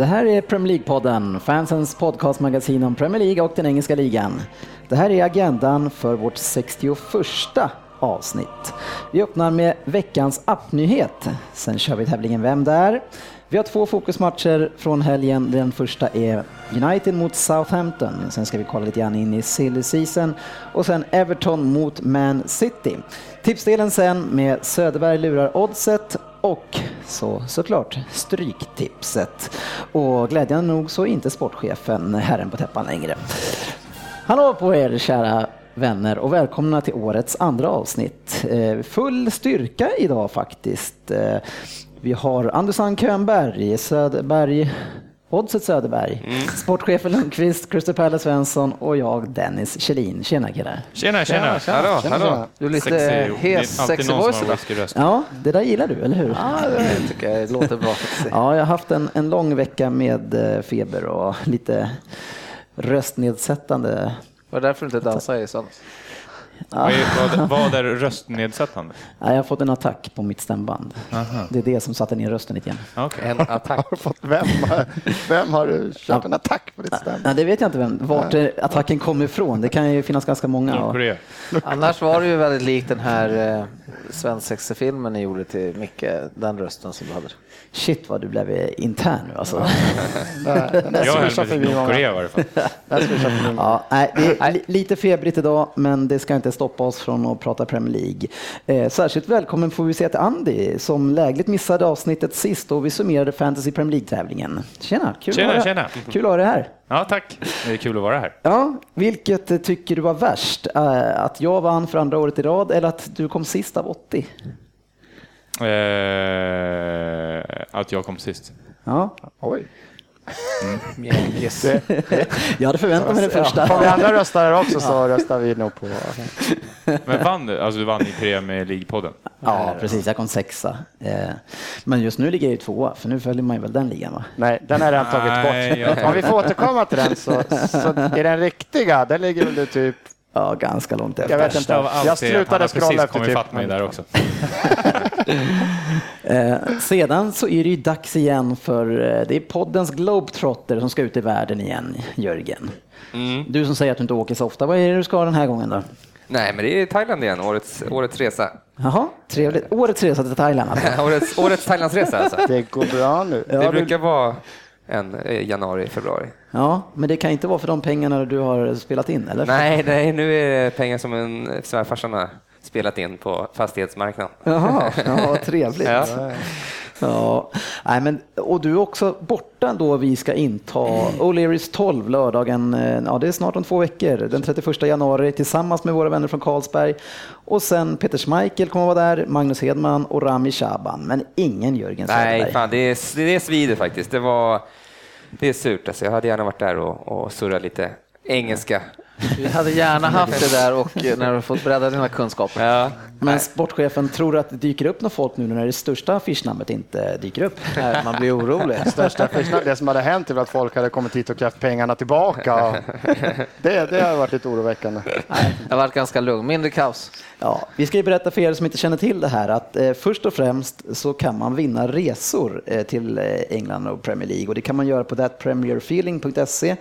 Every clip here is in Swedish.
Det här är Premier League-podden, fansens podcastmagasin om Premier League och den engelska ligan. Det här är agendan för vårt 61 avsnitt. Vi öppnar med veckans appnyhet. Sen kör vi tävlingen Vem där? Vi har två fokusmatcher från helgen. Den första är United mot Southampton. Sen ska vi kolla lite grann in i silly season och sen Everton mot Man City. Tipsdelen sen med Söderberg lurar oddset och så såklart Stryktipset. Och glädjande nog så är inte sportchefen herren på täppan längre. Hallå på er kära vänner och välkomna till årets andra avsnitt. Eh, full styrka idag faktiskt. Eh, vi har Andersson Könberg, Söderberg, Oddset Söderberg, mm. sportchefen Lundqvist, Crystal Palace Svensson och jag Dennis Kjellin. Tjena killar! Tjena, tjena! tjena. Hallå, tjena. hallå. Du är lite hes, sexig voice idag. Ja, det där gillar du, eller hur? Ja, det tycker jag låter bra. ja, jag har haft en, en lång vecka med eh, feber och lite röstnedsättande. Var det därför du inte dansade i söndags? Vad, är, vad, vad är röstnedsättande? jag har fått en attack på mitt stämband. Aha. Det är det som satte ner rösten lite grann. Okay. En attack? vem, har, vem har du kört en attack på ditt stämband? Ja, det vet jag inte vem. vart attacken kommer ifrån. Det kan ju finnas ganska många. Och... Annars var det ju väldigt likt den här eh, svensexefilmen ni gjorde till Micke, den rösten som du hade. Shit vad du blev intern nu alltså. Ja. jag höll mig till Nordkorea i varje fall. ja, nej, det är lite febrigt idag, men det ska inte stoppa oss från att prata Premier League. Eh, särskilt välkommen får vi säga till Andy som lägligt missade avsnittet sist och vi summerade Fantasy Premier League-tävlingen. Tjena, kul, tjena, att tjena. kul att ha dig här. Ja, tack. Det är kul att vara här. Ja, vilket tycker du var värst? Eh, att jag vann för andra året i rad eller att du kom sist av 80? Eh, att jag kom sist. Ja. Oj. Mm. Yes. jag hade förväntat mig det första. Ja, om vi andra röstar här också så röstar vi nog på... Men vann du? Alltså du vann i Premier League-podden? Ja, precis. Jag kom sexa. Eh, men just nu ligger jag ju tvåa, för nu följer man ju väl den ligan va? Nej, den har redan tagit bort. Om vi får återkomma till den så, så är den riktiga, där ligger väl du typ Ja, ganska långt efter. Jag vet inte. Jag slutade scrolla efter typ. mig där också. eh, sedan så är det ju dags igen för eh, det är poddens Globetrotter som ska ut i världen igen, Jörgen. Mm. Du som säger att du inte åker så ofta, vad är det du ska den här gången då? Nej, men det är Thailand igen, årets, årets resa. Jaha, trevligt. Årets resa till Thailand alltså. årets, årets Thailandsresa alltså. Det går bra nu. Det ja, brukar du... vara än januari, februari. Ja, men det kan inte vara för de pengarna du har spelat in, eller? Nej, nej nu är det pengar som en svärfarsan har spelat in på fastighetsmarknaden. Jaha, ja, trevligt. ja. Ja, nej men, och du är också borta då vi ska inta O'Learys 12 lördagen, eh, ja det är snart om två veckor, den 31 januari tillsammans med våra vänner från Carlsberg. Och sen Peter Schmeichel kommer vara där, Magnus Hedman och Rami Shaban, men ingen Jörgen Söderberg. Nej, fan, det, är, det svider faktiskt. Det, var, det är surt alltså. Jag hade gärna varit där och, och surrat lite engelska vi hade gärna haft det där och när du fått bredda dina kunskaper. Ja. Men sportchefen, tror att det dyker upp något folk nu när det största affischnamnet inte dyker upp? Nej, man blir orolig. Största det som hade hänt är att folk hade kommit hit och krävt pengarna tillbaka. Det, det har varit lite oroväckande. Nej, det har varit ganska lugnt, mindre kaos. Ja, vi ska ju berätta för er som inte känner till det här att eh, först och främst så kan man vinna resor eh, till eh, England och Premier League och det kan man göra på thatpremierfeeling.se Eh,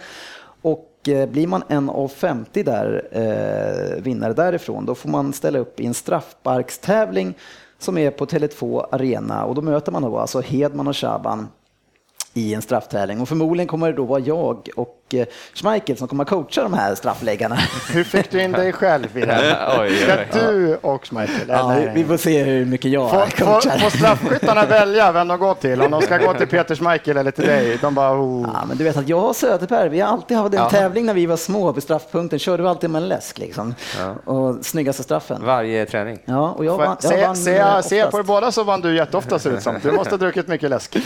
Eh, blir man en av 50 där, eh, vinnare därifrån, då får man ställa upp i en straffsparkstävling som är på Tele2 Arena. Och då möter man då alltså Hedman och Shaban i en strafftävling. Och förmodligen kommer det då vara jag och Schmeichel som kommer att coacha de här straffläggarna. Hur fick du in dig själv i det här? Ska du och Schmeichel? Ja, vi får se hur mycket jag Får, får, coachar. får straffskyttarna välja vem de går till? Om de ska gå till Peter Schmeichel eller till dig? De bara, oh. Ja, men du vet att jag och Söderberg, vi har alltid haft en Ja. tävling när vi var små vid straffpunkten, körde vi alltid med en läsk liksom. Och snyggaste straffen. Varje träning. Ja, och jag Får vann, jag se, vann se, se på er båda så vann du jätteofta ser ut som. Du måste ha druckit mycket läsk.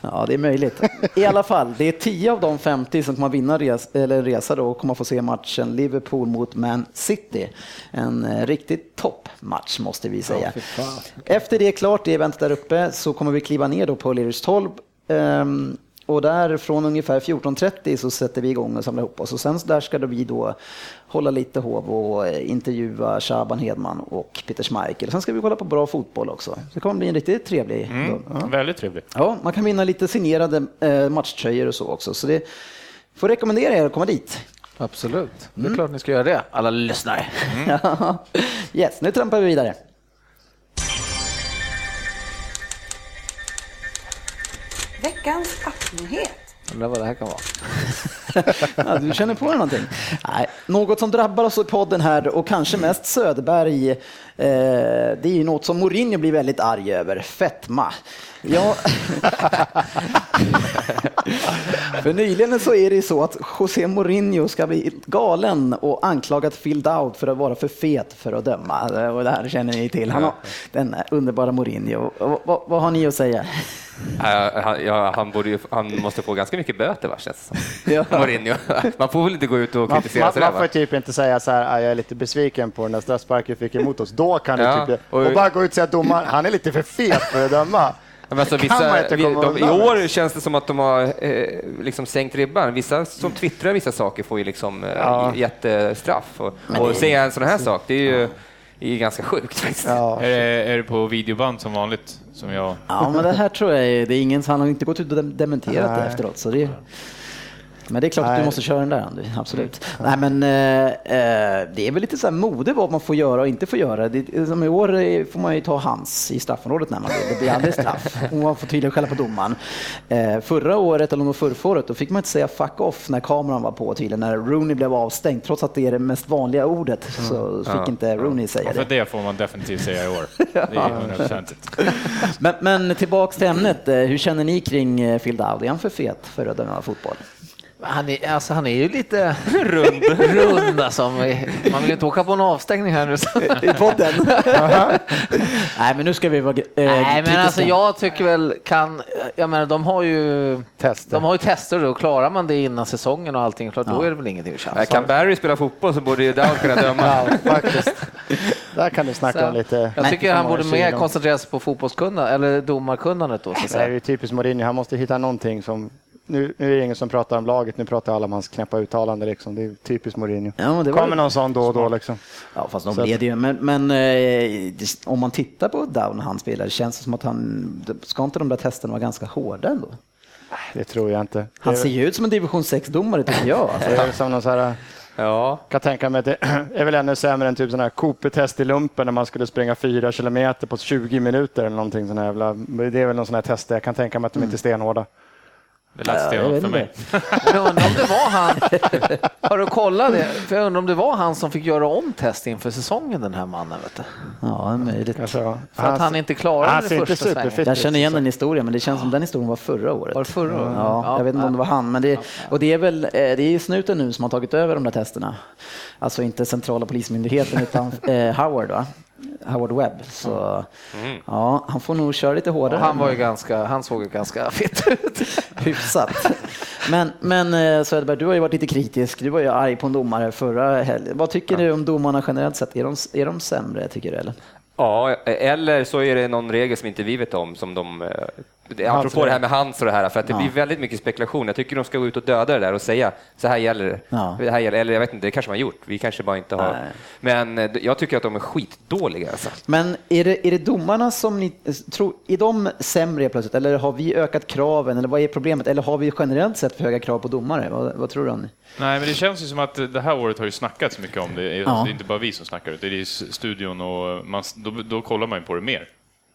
Ja, det är möjligt. I alla fall, det är 10 av de 50 som kommer att vinna res, eller resa då och kommer få se matchen Liverpool mot Man City. En eh, riktigt toppmatch måste vi säga. Efter det är klart, det eventet där uppe, så kommer vi kliva ner då på Lillerstorp. Ehm, och där från ungefär 14.30 så sätter vi igång och samlar ihop oss. Och sen så där ska då vi då hålla lite hov och eh, intervjua Shaban Hedman och Peter Schmeichel. Sen ska vi kolla på bra fotboll också. Så det kommer bli en riktigt trevlig Mm, väldigt trevligt. Ja, man kan vinna lite signerade eh, matchtröjor och så också. Så det får rekommendera er att komma dit. Absolut, det är klart ni ska göra det, alla lyssnare. Ja. yes, nu trampar vi vidare. Veckans appnyhet. Undrar vad det här kan vara. Ja, du känner på dig någonting? Nej, något som drabbar oss i podden här och kanske mest Söderberg, det är ju något som Mourinho blir väldigt arg över, fetma. Ja. För nyligen så är det ju så att José Mourinho ska bli galen och anklagat Phil Dowd för att vara för fet för att döma. Och det här känner ni till. Han har, den underbara Mourinho. Och Vad, vad har ni att säga? Ja, han, ja, han, borde ju, han måste få ganska mycket böter va. Ja. Mourinho. Man får väl inte gå ut och Man, kritisera man, sådär man får va? typ inte säga så här, "Ah, jag är lite besviken på den där straffsparken vi fick emot oss. Då kan du Ja, typ, och- och bara gå ut och säga att domaren, han är lite för fet för att döma. Men alltså, vissa, vi, de, I år känns det som att de har eh, liksom sänkt ribban. Vissa som twittrar vissa saker får ju liksom eh, Ja. jättestraff. Och, och säga en sån här sak, det är ju det är ganska sjukt faktiskt. Ja. Är det, är det på videoband som vanligt? Som jag... Ja, men det här tror jag är, det är ingen, han har inte gått ut och dem- dementerat det Nej. efteråt. Så det, men det är klart att Nej. du måste köra den där, Andy. absolut. Nej, men eh, eh, det är väl lite så här mode vad man får göra och inte får göra. Det, som I år eh, får man ju ta hans i straffområdet när man vill. Det blir aldrig straff. Och man får tydligen skälla på domaren. Eh, förra året, eller om förra året, då fick man inte säga fuck off när kameran var på tydligen. När Rooney blev avstängd, trots att det är det mest vanliga ordet, så fick Ja. inte Rooney säga Ja, det. för det får man definitivt säga i år. Det är hundraprocentigt. Men, men tillbaks till ämnet. eh, Hur känner ni kring Phil Dowd? Är han för fet för att döma fotboll? Han är, alltså, han är ju lite rund. rund alltså. Man vill ju inte åka på en avstängning här nu. så. I podden? Nej, men nu ska vi vara eh, Nej, men kritiska. alltså jag tycker väl kan, jag menar de har ju Tester. De har ju tester och klarar man det innan säsongen och allting, klart, då Ja. är det väl ingenting att tjafsa Kan Barry spela fotboll så borde ju Dowd kunna döma. Ja, faktiskt. Där kan du snacka om lite... Jag tycker han borde mer koncentrera sig på fotbollskunnandet, eller domarkunnandet då. Så att Det är ju typiskt Mourinho, han måste hitta någonting som... Nu, nu är det ingen som pratar om laget, nu pratar alla om hans knäppa uttalande. Liksom. Det är typiskt Mourinho. Ja, det kommer någon sån då och då. Liksom. Ja, fast de att- leder ju. Men, men eh, det- om man tittar på Down när han spelar, det känns det som att han... Ska inte de där testerna vara ganska hårda ändå? Det tror jag inte. Han det ser ju ut som en division 6-domare tycker jag. Alltså. det är som någon så här, Ja, kan tänka mig att det är väl ännu sämre än typ sån här Cooper-test i lumpen när man skulle springa fyra kilometer på 20 minuter eller någonting sån här jävla. Det är väl någon sån här test. Jag kan tänka mig att de inte är stenhårda. Det lät jag vet för mig. jag undrar om det var han, har du kollat det? För jag undrar om det var han som fick göra om test inför säsongen, den här mannen. Vet du? Ja, det är möjligt. Ja. För att han inte klarade han det första svängen. superfit Jag känner igen den historien, men det känns som den historien var förra året. Var det förra året? Ja, Ja, jag vet inte om det var han. Men det, och det är väl eh, det är snuten nu som har tagit över de där testerna. Alltså inte centrala polismyndigheten utan eh, Howard, va? Howard Webb. Så ja, han får nog köra lite hårdare. Och han, var ju ganska, han såg ju ganska fit ut. Hyfsat. Men, men eh, Söderberg, du har ju varit lite kritisk. Du var ju arg på en domare förra helgen. Vad tycker du om domarna generellt sett? Är de, är de sämre, tycker du? Eller? Ja, eller så är det någon regel som inte vi vet om som de... eh, Apropå det här med hands och det här, för att det Ja. blir väldigt mycket spekulation. Jag tycker de ska gå ut och döda det där och säga så här gäller det. Ja. det. Här gäller, eller jag vet inte, det kanske man har gjort. Vi kanske bara inte har... Nej. Men eh, jag tycker att de är skitdåliga. Alltså. Men är det, är det domarna som ni tror, är de sämre plötsligt? Eller har vi ökat kraven? Eller vad är problemet? Eller har vi generellt sett för höga krav på domare? Vad, vad tror du? Annie? Nej, men det känns ju som att det här året har ju snackats mycket om det. Ja. Det är inte bara vi som snackar, det är studion och man, då, då kollar man ju på det mer.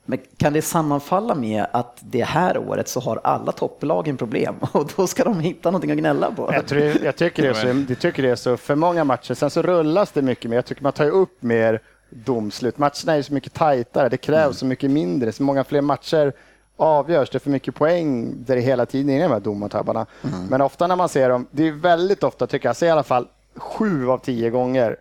Men kan det sammanfalla med att det här året så har alla topplagen problem och då ska de hitta någonting att gnälla på? Jag, tror, jag, tycker det är så, jag tycker det är så för många matcher. Sen så rullas det mycket mer. Jag tycker man tar upp mer domslut. Matcherna är så mycket tajtare. Det krävs Mm. så mycket mindre. Så många fler matcher avgörs. Det är för mycket poäng där det hela tiden är de här domartabbarna. Mm. Men ofta när man ser dem, det är väldigt ofta tycker jag, så i alla fall sju av tio gånger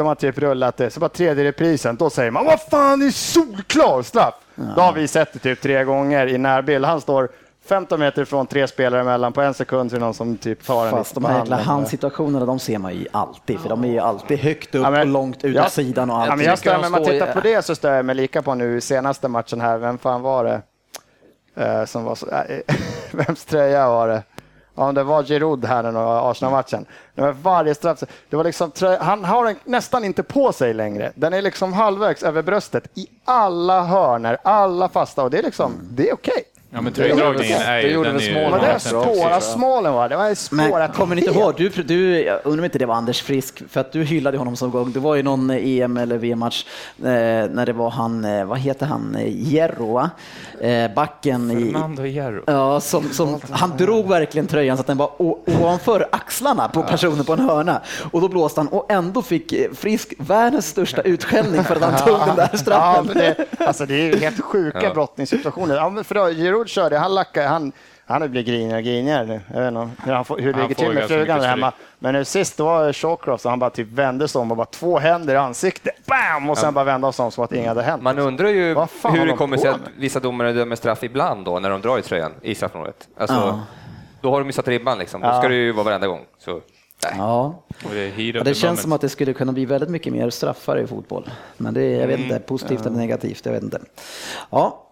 de har typ rullat det, så bara tredje reprisen, då säger man vad fan, det är solklar straff. Då har vi sett det typ tre gånger i närbild. Han står 15 meter ifrån tre spelare emellan på en sekund till någon som typ tar en Fast de här jäkla handsituationerna, de ser man ju alltid, för de är ju alltid högt upp Ja, men- och långt ut Ja. av sidan och Ja, allt. men jag de men man tittar på det så stör jag mig lika på nu i senaste matchen här. Vem fan var det? Eh, som var så, äh, vems tröja var det? Om det var Giroud här den Arsenal-matchen. Det var varje straff. Det var liksom, han har den nästan inte på sig längre. Den är liksom halvvägs över bröstet i alla hörner, alla fasta och det är liksom, det är okej. Ja, men tröjdragningen är Det ju... gjorde den väl är ju- det är också. spåra smålen var det. Var spåra Men kommer ni inte ihåg, du, du, jag undrar om inte det var Anders Frisk, för att du hyllade honom som gång. Det var ju någon EM eller VM-match eh, när det var han, eh, vad heter han, eh, Hierro, va? Eh, backen i... Fernando Hierro. Ja, som, som, han drog verkligen tröjan så att den var ovanför axlarna på personen på en hörna. Och då blåste han och ändå fick eh, Frisk världens största utskällning för att han tog den där Ja, straffen. men det, alltså det är ju helt sjuka brottningssituationer. Ja, men för då, Giroud körde, han lackade, han, han har blivit grinigare och grinigare nu. Jag vet inte hur, han får, hur det ligger till med ganska frugan där hemma. Men nu sist då var Shawcross och han bara typ vände sig om och bara två händer i ansiktet. Bam! Och sen bara vända sig om som att inget hade hänt. Man undrar ju hur det de kommer sig att vissa domare dömer straff ibland då när de drar i tröjan i straffområdet. Alltså, Ja. Då har de satt ribban liksom. Då Ja. ska det ju vara varenda gång. Så, nej. Ja, det, Ja, det känns som att det skulle kunna bli väldigt mycket mer straffar i fotboll. Men det är, jag vet inte, positivt eller negativt, jag vet inte. Ja,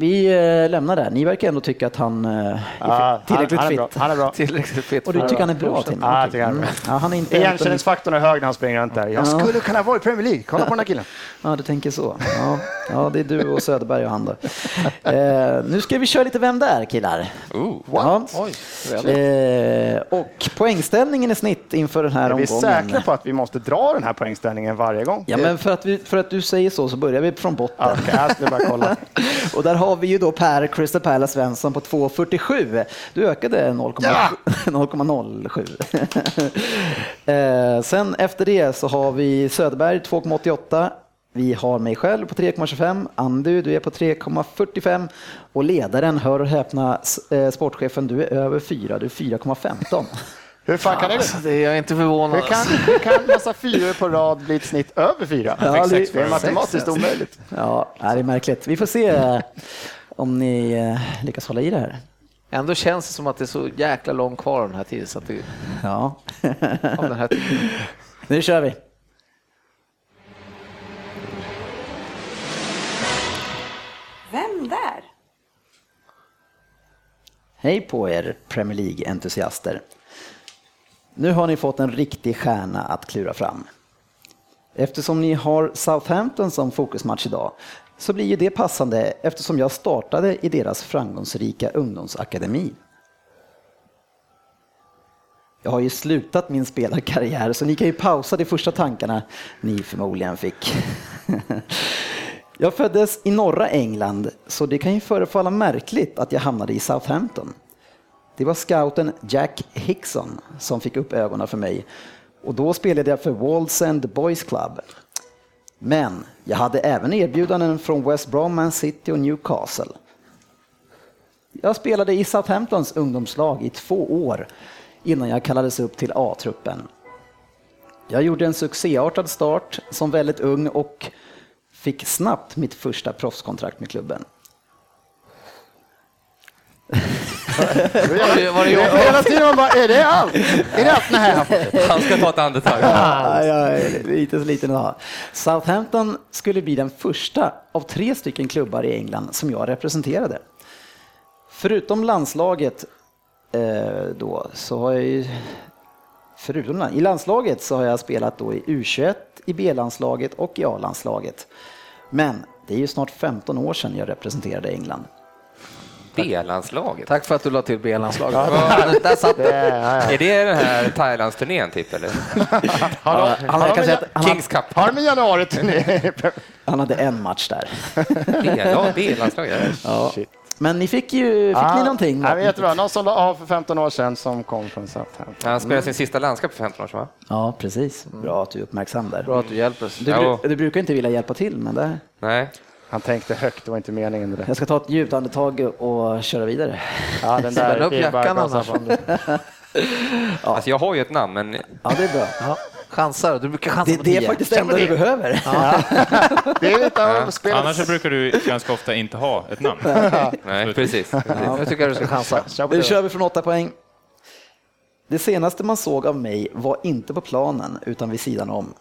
vi eh, lämnar det. Ni verkar ändå tycka att han eh, är Ja, tillräckligt han, han är bra. fit. Han är bra. Tillräckligt fit Och du tycker han är bra till Ja, jag tycker han är bra. Ja, han är inte Igenkänningsfaktorn är hög när han springer runt där. Jag skulle kunna vara i Premier League. Kolla på den här killen. Ja, du tänker så. Ja, ja, det är du och Söderberg och han då. Eh, nu ska vi köra lite Vem där killar? Ooh. Ja. Oj, Eh, och poängställningen i snitt inför den här Är vi omgången. säkra på att vi måste dra den här poängställningen varje gång? Ja, men för att, vi, för att du säger så så börjar vi från botten. Ja, Okej, jag skulle bara kolla. Och där har vi ju då Per Crystal Palace Svensson på 2,47. Du ökade 0,07. eh, sen efter det så har vi Söderberg 2,88. Vi har mig själv på 3,25. Andu, du är på 3,45. Och ledaren, hör och häpna, eh, sportchefen, du är över 4. Du är 4,15. Hur fan kan det Alltså, det är jag inte förvånad. Hur kan, hur kan massa fyror på rad bli ett snitt över fyra? Ja, det- det är matematiskt omöjligt. Ja, det är märkligt. Vi får se eh, om ni eh, lyckas hålla i det här. Ändå känns det som att det är så jäkla långt kvar den här tiden. Så att det, Ja. den här tiden. Nu kör vi. Vem där? Hej på er Premier League-entusiaster. Nu har ni fått en riktig stjärna att klura fram. Eftersom ni har Southampton som fokusmatch idag så blir ju det passande eftersom jag startade i deras framgångsrika ungdomsakademi. Jag har ju slutat min spelarkarriär så ni kan ju pausa de första tankarna ni förmodligen fick. Jag föddes i norra England så det kan ju förefalla märkligt att jag hamnade i Southampton. Det var scouten Jack Hickson som fick upp ögonen för mig och då spelade jag för Wallsend Boys Club. Men jag hade även erbjudanden från West Brom, Man City och Newcastle. Jag spelade i Southamptons ungdomslag i två år innan jag kallades upp till A-truppen. Jag gjorde en succéartad start som väldigt ung och fick snabbt mitt första proffskontrakt med klubben. Var det, var det jag? Hela tiden man bara, är det allt? Är det allt? Nej. Han ska ta ett andetag. Ja, jag är lite så liten idag. Southampton skulle bli den första av tre stycken klubbar i England som jag representerade. Förutom landslaget eh, då så har jag ju Förutom i landslaget så har jag spelat då i U21, i B-landslaget och i A-landslaget. Men det är ju snart 15 år sedan jag representerade England. B-landslaget. Tack för att du la till B-landslaget. Där satt det. Är det den här Thailandsturnén typ eller? Har de, Han har verkar de, säga en, att han, Kings Cup? har de en januari-turné? ja, Han hade en match där. Ja, det är landslaget. Ja. Men ni fick ju, fick ni någonting? Ja, jättebra. Någon som la av för 15 år sedan som kom från Southampton. Han spelade sin sista landskamp för 15 år sedan, va? Ja, precis. Bra att du är uppmärksam där. Bra att du hjälper oss. Du, Ja. du brukar inte vilja hjälpa till, men det, Nej. Han tänkte högt, det var inte meningen. Det jag ska ta ett djupt andetag och köra vidare. Ja, den där upp jackan annars. på. Alltså, jag har ju ett namn, men Ja, det är bra. Ja. Chansar, du brukar chansa Det, på det är faktiskt det enda du behöver. Det är lite av spelet. Annars så brukar du ganska ofta inte ha ett namn. nej, precis. precis. Jag tycker du ska chansa. Nu det. kör vi från åtta poäng. Det senaste man såg av mig var inte på planen utan vid sidan om.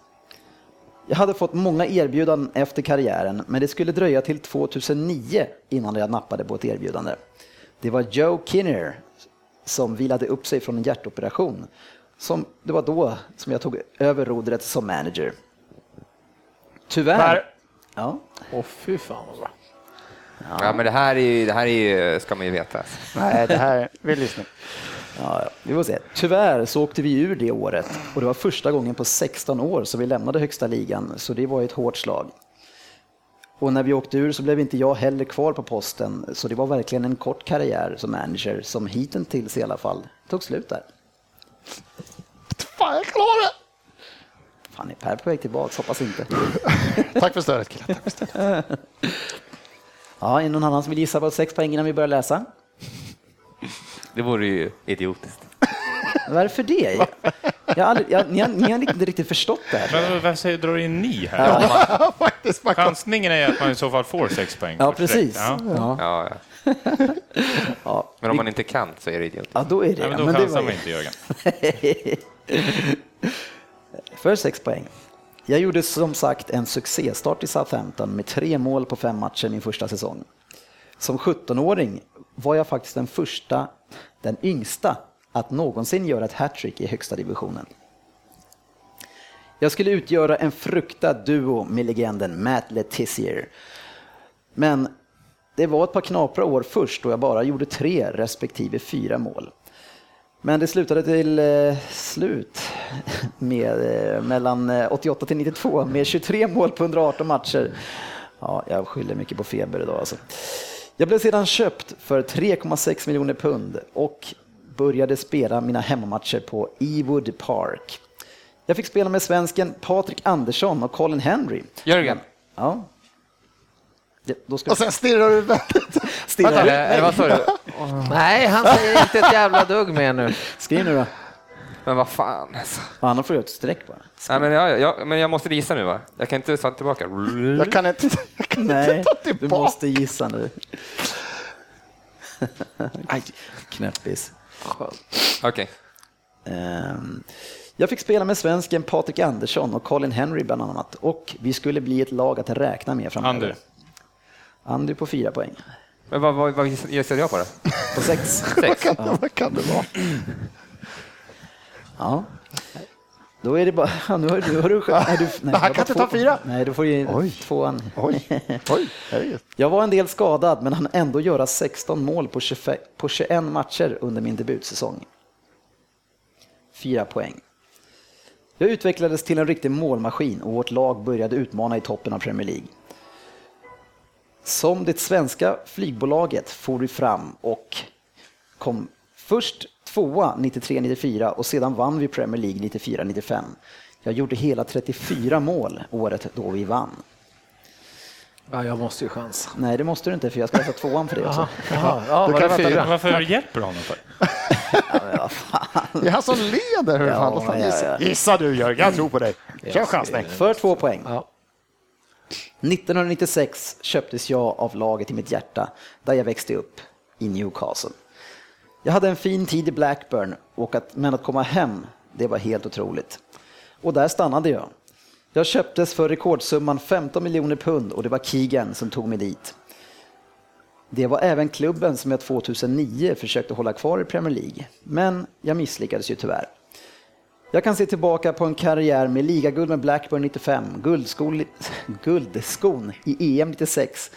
Jag hade fått många erbjudanden efter karriären, men det skulle dröja till 2009 innan jag nappade på ett erbjudande. Det var Joe Kinner som vilade upp sig från en hjärtoperation. Som, det var då som jag tog över rodret som manager. Tyvärr... Ja, Åh fy fan vad bra. Ja, men det här, är ju, det här är ju, ska man ju veta. Nej, det här, vi lyssnar. Ja, ja, vi får se. Tyvärr så åkte vi ur det året och det var första gången på 16 år som vi lämnade högsta ligan, så det var ett hårt slag. Och när vi åkte ur så blev inte jag heller kvar på posten, så det var verkligen en kort karriär som manager, som hittills i alla fall tog slut där. Fan, jag klarar det! Fan, är Per på väg tillbaka? Hoppas inte. Tack för stödet killar. Tack för stödet. Ja, är det någon annan som vill gissa på sex poäng innan vi börjar läsa? Det vore ju idiotiskt. Varför det? Jag har aldrig, jag, ni, har, ni har inte riktigt förstått det här. Men varför säger- drar du in ni här? Faktiskt, man kan- Chansningen är att man i så fall får sex poäng. Ja, precis. Ja. Ja. Ja, ja. Ja, Men om man inte kan så är det idiotiskt. ja då är det. Nej, men ja, då det chansar var man inte Jörgen. För sex poäng. Jag gjorde som sagt en succéstart i Southampton med tre mål på fem matcher min första säsong. Som 17-åring var jag faktiskt den första, den yngsta, att någonsin göra ett hattrick i högsta divisionen. Jag skulle utgöra en fruktad duo med legenden Matt Letizier. Men det var ett par knapra år först då jag bara gjorde tre respektive fyra mål. Men det slutade till eh, slut med, eh, mellan eh, 88 till 92 med 23 mål på 118 matcher. Ja, jag skyller mycket på feber idag alltså. Jag blev sedan köpt för 3,6 miljoner pund och började spela mina hemmamatcher på Ewood Park. Jag fick spela med svensken Patrik Andersson och Colin Henry. Jörgen. Ja. Ja, Då ska Och sen stirrar du väldigt... Stirra. Eller, eller vad sa du? Nej, han säger inte ett jävla dugg mer nu. Skriv nu då. Men vad fan alltså. Annars får du ett streck bara. Nej, men, jag, jag, men jag måste gissa nu va? Jag kan inte ta tillbaka. Jag kan inte, jag kan Nej, inte ta du tillbaka. måste gissa nu. Aj, knäppis. Okej. Ehm, Jag fick spela med svensken Patrik Andersson och Colin Henry bland annat och vi skulle bli ett lag att räkna med framöver. Ander. Andy på fyra poäng. Men vad, vad, vad gissade jag på då? På sex. Sex? Vad kan det vara? Ja. Då är det bara... Nu har, nu har du... Nej, du nej, Han jag kan inte ta fyra. Nej, då får ju Oj. tvåan. Oj, oj. Jag var en del skadad men hann ändå göra 16 mål på 25, på 21 matcher under min debutsäsong. Fyra poäng. Jag utvecklades till en riktig målmaskin och vårt lag började utmana i toppen av Premier League. Som det svenska flygbolaget for vi fram och kom först tvåa 93-94 och sedan vann vi Premier League 94-95. Jag gjorde hela 34 mål året då vi vann. Ja, jag måste ju chansa. Nej, det måste du inte för jag ska läsa tvåan för det också. Jaha, ja, det kan fyra? Varför hjälper du honom för? Det är han som leder. Hur Ja, fan, ja, gissa? ja. Gissa du Jörgen, jag tror på dig. Kör chansning. För två poäng. Ja. 1996 köptes jag av laget i mitt hjärta där jag växte upp, i Newcastle. Jag hade en fin tid i Blackburn, och att, men att komma hem, det var helt otroligt. Och där stannade jag. Jag köptes för rekordsumman 15 miljoner pund och det var Keegan som tog mig dit. Det var även klubben som jag 2009 försökte hålla kvar i Premier League, men jag misslyckades ju tyvärr. Jag kan se tillbaka på en karriär med ligaguld med Blackburn 95, guldskon, guldskon i EM 96,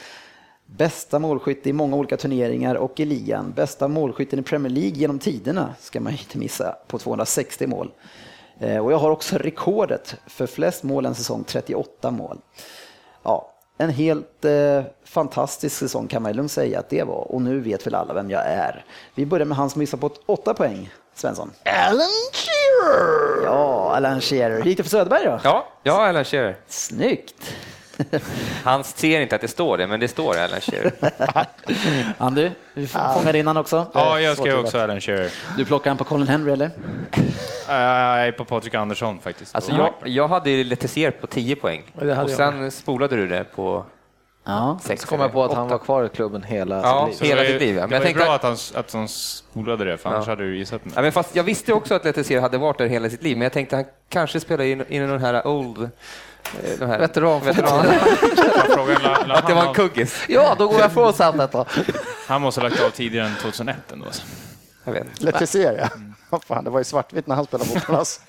bästa målskytt i många olika turneringar och i ligan, bästa målskytten i Premier League genom tiderna, ska man inte missa, på 260 mål. Eh, Och jag har också rekordet för flest mål en säsong, 38 mål. Ja, en helt eh, fantastisk säsong kan man lugnt säga att det var. Och nu vet väl alla vem jag är. Vi börjar med han som missar på ett åtta poäng, Svensson. Alan Shearer! Ja, Alan Shearer. Gick det för Söderberg då? Ja, ja Alan Shearer. Snyggt! Han ser inte att det står det, men det står Alan Shearer. Andy, du fångade in han också. Ja, jag ska ju också Alan Shearer. Du plockar han på Colin Henry eller? Är på Patrik Andersson faktiskt. Alltså jag, jag hade ju Letizier på 10 poäng och sen spolade du det på Ja. 6. Så kom jag på att han var kvar i klubben hela Ja, sitt liv. hela det var ju- sitt liv, ja. Men Det jag var tänkte bra att- han, att han spolade det, för annars hade du gissat mig. Ja, men fast jag visste också att Letizier hade varit där hela sitt liv, men jag tänkte att han kanske spelar in, in i den här old... De här Veteran. veteran. Att det var en kuggis. Ja, då går jag från Southampton. då. han måste ha lagt av tidigare än 2001 ändå. Jag vet. Letizier, ja. Vad fan, det var ju svartvitt när han spelade fotboll. Alltså.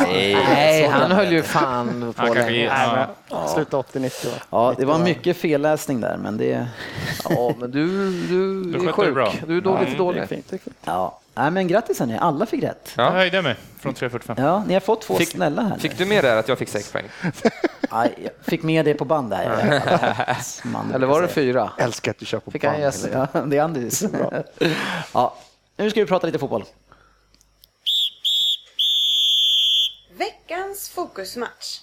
Nej, han höll ju fan på länge. ja, Ja. Slutet 80-90 va? Ja, det var mycket felläsning där, men det... Ja, men du, du, Du är sjuk. bra. Du är dåligt Mm, dålig. Fint, det är fint. Ja, Nej, men grattis hörni, alla fick rätt. jag Ja. höjde mig från 3.45. Ja, ni har fått två Fick- snälla här. nu. Fick du med där att jag fick 6 poäng? Ja, jag fick med det på band där. Man Eller var det fyra? Älskar att du kör på Fick han band. säga. Ja, det är Andys. Ja, nu ska vi prata lite fotboll. Veckans fokusmatch.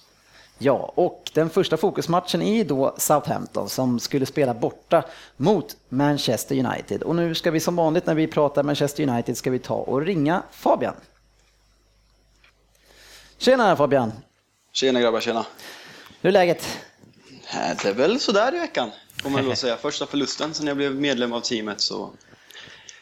Ja, och den första fokusmatchen är då Southampton som skulle spela borta mot Manchester United. Och nu ska vi som vanligt när vi pratar Manchester United ska vi ta och ringa Fabian. Tjena Fabian, Tjena grabbar, tjena. hur är läget? Eh, Det är väl sådär i veckan, får man lov säga. Första förlusten sen jag blev medlem av teamet så...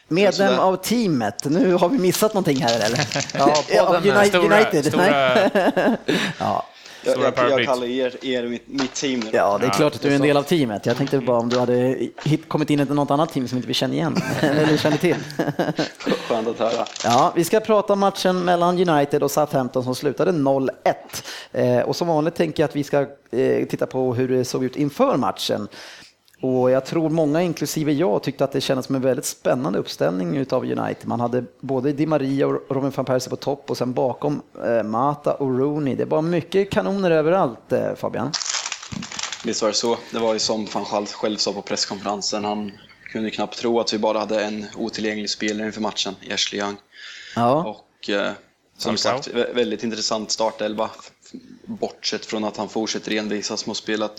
Medlem av teamet. Nu har vi missat någonting här eller? Ja, podden Uni- Stora, United? Nej. stora, Ja. Jag, Stora jag, jag kallar er, er mitt, mitt team nu. då. ja, det är Ja, klart att du är en del av teamet. Jag tänkte bara om du hade hit- kommit in i något annat team som inte vi känner igen eller känner till. Skönt att höra. Ja, vi ska prata om matchen mellan United och Southampton som slutade 0-1. Eh, och som vanligt tänker jag att vi ska eh, titta på hur det såg ut inför matchen. Och jag tror många, inklusive jag, tyckte att det kändes som en väldigt spännande uppställning utav United. Man hade både Di Maria och Robin van Persie på topp och sen bakom eh, Mata och Rooney. Det var mycket kanoner överallt, eh, Fabian. Visst var det så. Det var ju som van Schalt själv sa på presskonferensen. Han kunde knappt tro att vi bara hade en otillgänglig spelare inför matchen, i Ashley Young. Ja, Och eh, som sagt, vä- väldigt intressant startelva. Bortsett från att han fortsätter envisas med att spela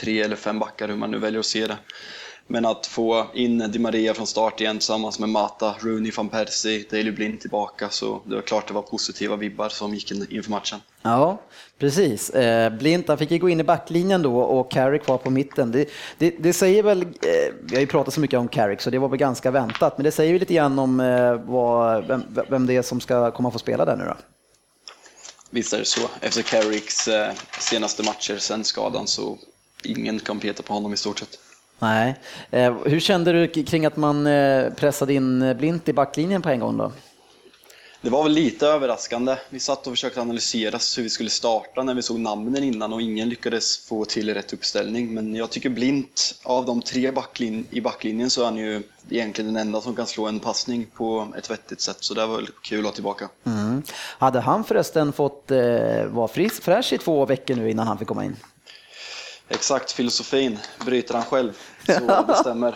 tre eller fem backar, hur man nu väljer att se det. Men att få in Di Maria från start igen tillsammans med Mata, Rooney, van Persie, Daley Blind tillbaka. Så det var klart det var positiva vibbar som gick in inför matchen. Ja, precis. Eh, Blint han fick ju gå in i backlinjen då och Carrick var på mitten. Det, det, det säger väl, eh, vi har ju pratat så mycket om Carrick så det var väl ganska väntat, men det säger ju lite grann om eh, vad, vem, vem det är som ska komma få spela där nu då. Visst är det så. Efter Carricks senaste matcher sen skadan så ingen kan peta på honom i stort sett. Nej. Eh, hur kände du kring att man eh, pressade in eh, Blint i backlinjen på en gång då? Det var väl lite överraskande. Vi satt och försökte analysera hur vi skulle starta när vi såg namnen innan och ingen lyckades få till rätt uppställning. Men jag tycker blint, av de tre backlin i backlinjen så är han ju egentligen den enda som kan slå en passning på ett vettigt sätt. Så det var väl kul att ha tillbaka. Mm. Hade han förresten fått eh, vara frisk, fräsch i två veckor nu innan han fick komma in? Exakt, filosofin bryter han själv. Så det stämmer.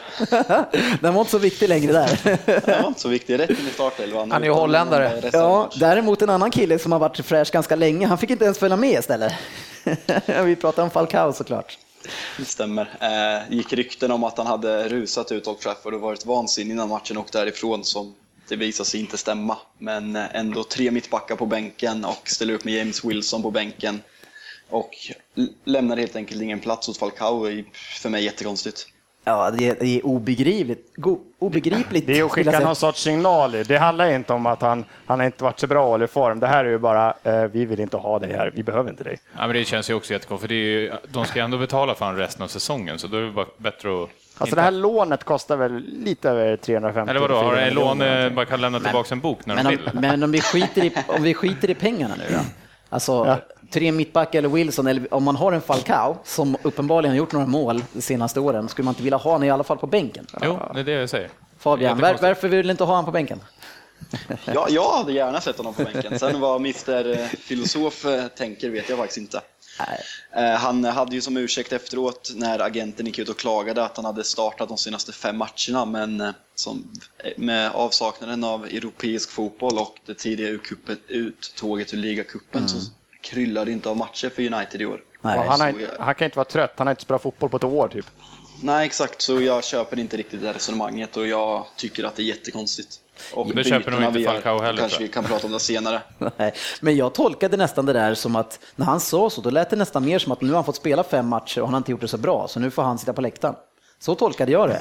Den var inte så viktig längre där. Det var inte så viktigt. Rätt in i startelvan. Han är ju holländare. Ja, däremot en annan kille som har varit fräsch ganska länge, han fick inte ens följa med istället. Vi pratar om Falcao såklart. Det stämmer. Eh, gick rykten om att han hade rusat ut Old Trafford och varit vansinnig innan matchen och därifrån som det visade sig inte stämma. Men eh, ändå tre mittbackar på bänken och ställer upp med James Wilson på bänken. Och lämnar helt enkelt ingen plats hos Falcao. är För mig jättekonstigt. Ja, det är, det är obegripligt. Go, obegripligt. Det är att skicka någon sorts signal. Det handlar inte om att han, han har inte varit så bra eller i form. Det här är ju bara, eh, vi vill inte ha dig här, vi behöver inte dig. Ja, men det känns ju också jättekonstigt, för det är ju, de ska ju ändå betala för honom resten av säsongen, så då är det bara bättre att... Alltså inte- det här lånet kostar väl lite över 350 Eller vadå, har en 400 lån, bara kan lämna tillbaka en bok när Men de om, vill? men om vi skiter i, om vi skiter i pengarna nu då? Alltså, Ja. Tre mittbackar eller Wilson, eller om man har en Falcao som uppenbarligen har gjort några mål de senaste åren, skulle man inte vilja ha honom i alla fall på bänken? Jo, det är det jag säger. Fabian, var, varför vill du inte ha honom på bänken? Ja, jag hade gärna sett honom på bänken. Sen vad Mr Filosof eh, tänker vet jag faktiskt inte. Eh, Han hade ju som ursäkt efteråt när agenten gick ut och klagade att han hade startat de senaste fem matcherna men eh, som, med avsaknaden av europeisk fotboll och det tidiga uttåget ur ligacupen så kryllar inte av matcher för United i år. Nej. Han, har, jag- han kan inte vara trött, han har inte spelat fotboll på ett år typ. Nej, exakt. Så jag köper inte riktigt det resonemanget och jag tycker att det är jättekonstigt. Och Det köper nog inte Falcao heller, Kanske vi kan prata om det senare. Nej, men jag tolkade nästan det där som att när han sa så, då lät det nästan mer som att nu har han fått spela fem matcher och han har inte gjort det så bra, så nu får han sitta på läktaren. Så tolkade jag det.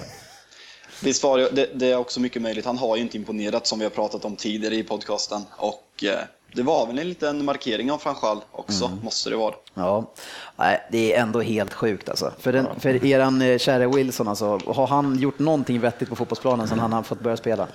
Visst var det, det, det är också mycket möjligt. Han har ju inte imponerat som vi har pratat om tidigare i podcasten. Och eh, det var väl en liten markering av Franchal också, Mm. måste det vara. Ja, Nej, det är ändå helt sjukt alltså. För, den, för eran eh, kära Wilson, alltså, har han gjort någonting vettigt på fotbollsplanen sedan han har fått börja spela?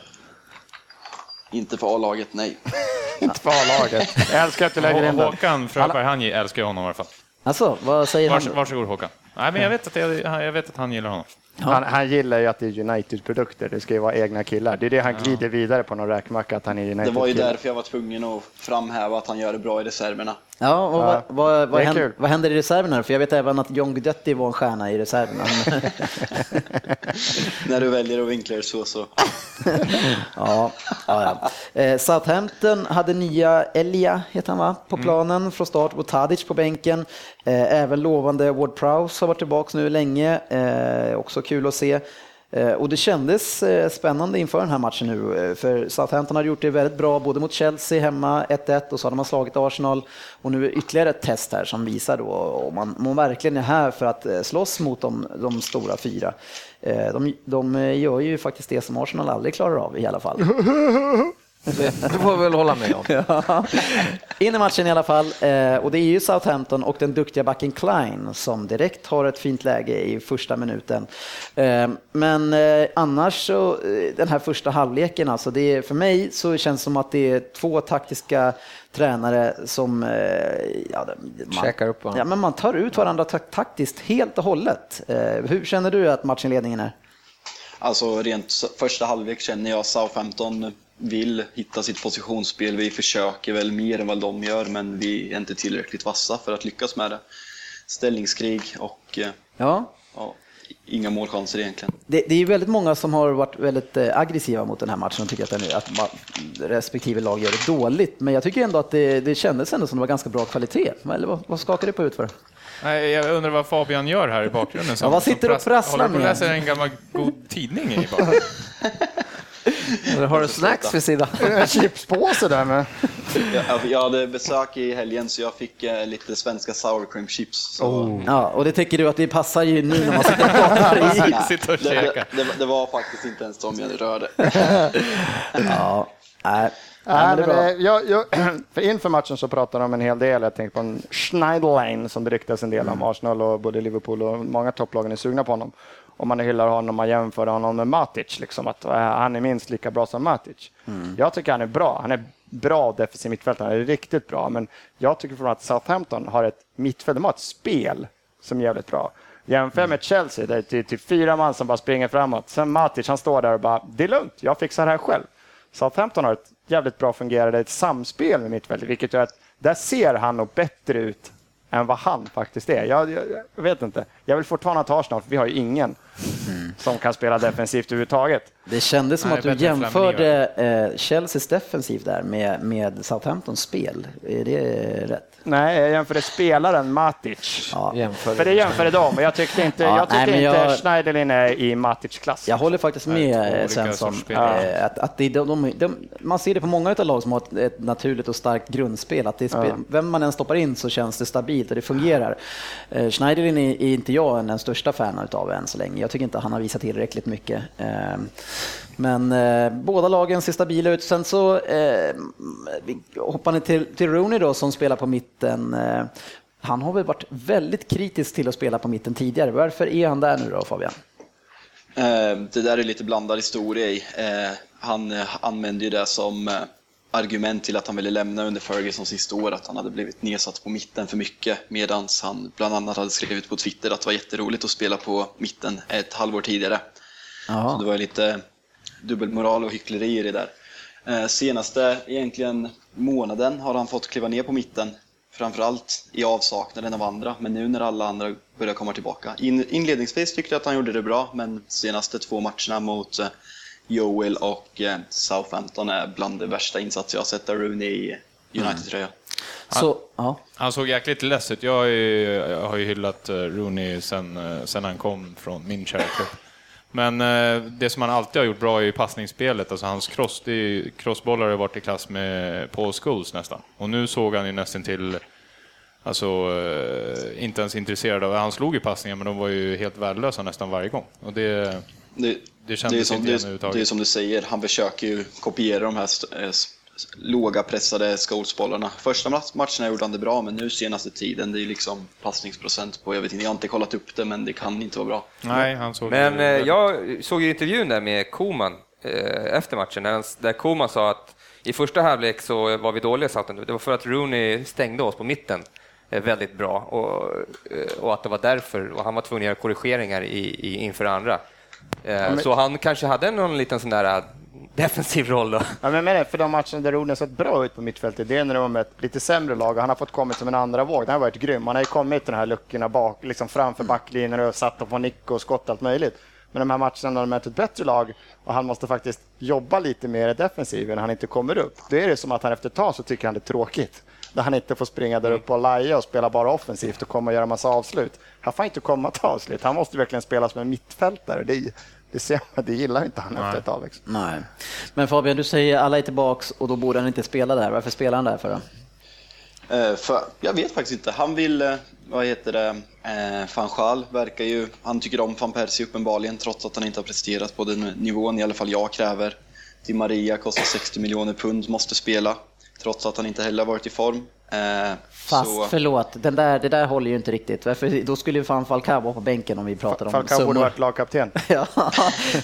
Inte för A-laget, nej. Inte för A-laget. Jag älskar att du lägger in. Håkan Fröberg, han älskar honom i alla fall. Alltså, vad säger Vars, han? varsågod Håkan. Nej, men jag vet, att jag, jag vet att han gillar honom. Han, han gillar ju att det är United-produkter, det ska ju vara egna killar. Det är det han glider vidare på någon räkmacka, att han är Det United-kille. var ju därför jag var tvungen att framhäva att han gör det bra i reserverna. Ja, och vad, Ja, vad, vad, händer, vad händer i reserverna? För jag vet även att John Guidetti var en stjärna i reserverna. När du väljer att vinkla det så, så. ja, ja, ja. Eh, Southampton hade nya Elia, heter han va, på planen från start och Tadic på bänken. Eh, även lovande Ward Prowse har varit tillbaka nu länge, eh, också kul att se. Eh, och det kändes eh, spännande inför den här matchen nu, eh, för Southampton har gjort det väldigt bra både mot Chelsea hemma 1-1 och så hade man slagit Arsenal. Och nu är det ytterligare ett test här som visar då om man, om man verkligen är här för att slåss mot de, de stora fyra. De, de gör ju faktiskt det som Arsenal aldrig klarar av i alla fall. Det får vi väl hålla med om. Ja. In i matchen i alla fall. Eh, och det är ju Southampton och den duktiga backen Klein som direkt har ett fint läge i första minuten. Eh, men eh, annars så, den här första halvleken, alltså det är, för mig så känns det som att det är två taktiska tränare som... Ja, man, Käkar upp. Ja, men man tar ut varandra tak- taktiskt helt och hållet. Hur känner du att matchinledningen är? Alltså rent första halvlek känner jag Southampton vill hitta sitt positionsspel. Vi försöker väl mer än vad de gör, men vi är inte tillräckligt vassa för att lyckas med det. Ställningskrig och eh, Ja, ja, inga målchanser egentligen. Det, det är ju väldigt många som har varit väldigt eh, aggressiva mot den här matchen och tycker att, den, är- att ma- respektive lag gör det dåligt. Men jag tycker ändå att det, det kändes ändå som det var ganska bra kvalitet. Eller vad, vad skakar du på ut för? Nej, jag undrar vad Fabian gör här i bakgrunden. Som, Ja, vad sitter som du och prasslar Håller du på med? att läsa en gammal god tidning i bakgrunden? Har du snacks vid sidan? En chipspåse där med. Jag, jag hade besök i helgen så jag fick eh, lite svenska sour cream chips. Så Oh. Ja, och det tycker du att det passar ju nu när man sitter och pratar i. Sitter och det, det, det, det var faktiskt inte ens de jag rörde. Ja, nej. Nej, men det det, jag, jag, för inför matchen så pratade de om en hel del. Jag tänkte på en Schneiderlin som det ryktas en del om. Arsenal och både Liverpool och många topplagen är sugna på honom. Om man hyllar honom och jämför honom med Matic, liksom, att eh, han är minst lika bra som Matic. Jag tycker han är bra. Han är bra defensiv mittfältare, han är riktigt bra. Men jag tycker för att Southampton har ett mittfält, de har ett spel som är jävligt bra. Jämför med Chelsea, där det är typ fyra man som bara springer framåt. Sen Matic, han står där och bara, det är lugnt, jag fixar det här själv. Southampton har ett jävligt bra fungerande ett samspel med mittfältet, vilket gör att där ser han nog bättre ut än vad han faktiskt är. Jag, jag, jag vet inte. Jag vill fortfarande ta Arsenal, för vi har ju ingen som kan spela defensivt överhuvudtaget. Det kändes som Nej, att du jämförde eh, Chelseas defensiv där med, med Southamptons spel. Är det rätt? Nej, jag jämförde spelaren Matic. Ja. Jämför. För det jämförde de, jag tyckte inte, Ja, jag tyckte nej, inte jag- Schneiderlin är i Matic-klass. Jag håller faktiskt med Svensson. eh, Att, att det, de, de, de, man ser det på många av lag som har ett, ett naturligt och starkt grundspel. Att det spel, Vem man än stoppar in så känns det stabilt och det fungerar. Eh, Schneiderlin är, är inte jag den största fan utav än så länge. Jag tycker inte han har visat tillräckligt mycket. Eh, Men eh, båda lagen ser stabila ut. Sen så eh, hoppar ni till, till Rooney då som spelar på mitten. Eh, han har väl varit väldigt kritisk till att spela på mitten tidigare. Varför är han där nu då Fabian? Eh, Det där är lite blandad historia i. Eh, Han eh, använde ju det som argument till att han ville lämna under Fergusons sista år, att han hade blivit nedsatt på mitten för mycket, medan han bland annat hade skrivit på Twitter att det var jätteroligt att spela på mitten ett halvår tidigare. Så det var lite dubbelmoral och hyckleri i det där. Eh, Senaste egentligen månaden har han fått kliva ner på mitten framförallt i avsaknaden av andra, men nu när alla andra börjar komma tillbaka. In, inledningsvis tyckte jag att han gjorde det bra, men senaste två matcherna mot eh, Joel och eh, Southampton är bland de värsta insatser jag har sett av Rooney i United-tröja. Så, ja. Han såg jäkligt less ut. Jag, har ju- jag har ju hyllat Rooney sen, sen han kom från min kära klubb. Men eh, det som han alltid har gjort bra är ju passningsspelet. Alltså hans cross, det är, crossbollar har varit i klass med Paul Scholes nästan. Och nu såg han ju nästan till Alltså, eh, inte ens intresserad av... Han slog ju passningar, men de var ju helt värdelösa nästan varje gång. Och det, Det, det kändes som, inte det, igen det är överhuvudtaget. som du säger, han försöker ju kopiera de här eh, låga pressade Scholes-bollarna. Första ma- matcherna gjorde han det bra, men nu senaste tiden, det är liksom passningsprocent på, jag vet inte, jag har inte kollat upp det, men det kan inte vara bra. Nej, han såg Men ju- eh, jag såg ju intervjun där med Koman eh, efter matchen, där, Koman sa att i första halvlek så var vi dåliga, sa. Det var för att Rooney stängde oss på mitten eh, väldigt bra och, och att det var därför, och han var tvungen att göra korrigeringar i, i, inför andra. Eh, Så han kanske hade någon liten sån där defensiv roll då. Ja, men menar, för de matcherna där Rooney har sett bra ut på mittfältet, det är när de har mött lite sämre lag och han har fått kommit som en andra våg. Han har varit grym. Han har ju kommit till de här luckorna bak, liksom framför backlinjen och satt dem på nick och skott allt möjligt. Men de här matcherna när de möter ett bättre lag och han måste faktiskt jobba lite mer i defensiven när han inte kommer upp, då är det som att han efter ett tag så tycker han det är tråkigt. Där han inte får springa där uppe och laja och spela bara offensivt och komma och göra massa avslut. Han får inte komma till avslut. Han måste verkligen spela som en mittfältare. Det, det, ser man, det gillar inte han efter ett tag. Liksom. Nej. Men Fabian, du säger alla är tillbaks och då borde han inte spela där. Varför spelar han där för då? Eh, för, jag vet faktiskt inte. Han vill, eh, vad heter det, eh, van Schaal verkar ju, han tycker om van Persie uppenbarligen trots att han inte har presterat på den nivån i alla fall jag kräver. Di Maria kostar 60 miljoner pund, måste spela trots att han inte heller varit i form. Eh, Fast så, förlåt, den där, det där håller ju inte riktigt. Varför, då skulle ju fan Falcao vara på bänken om vi pratar om Falcao borde summor. varit lagkapten. Ja,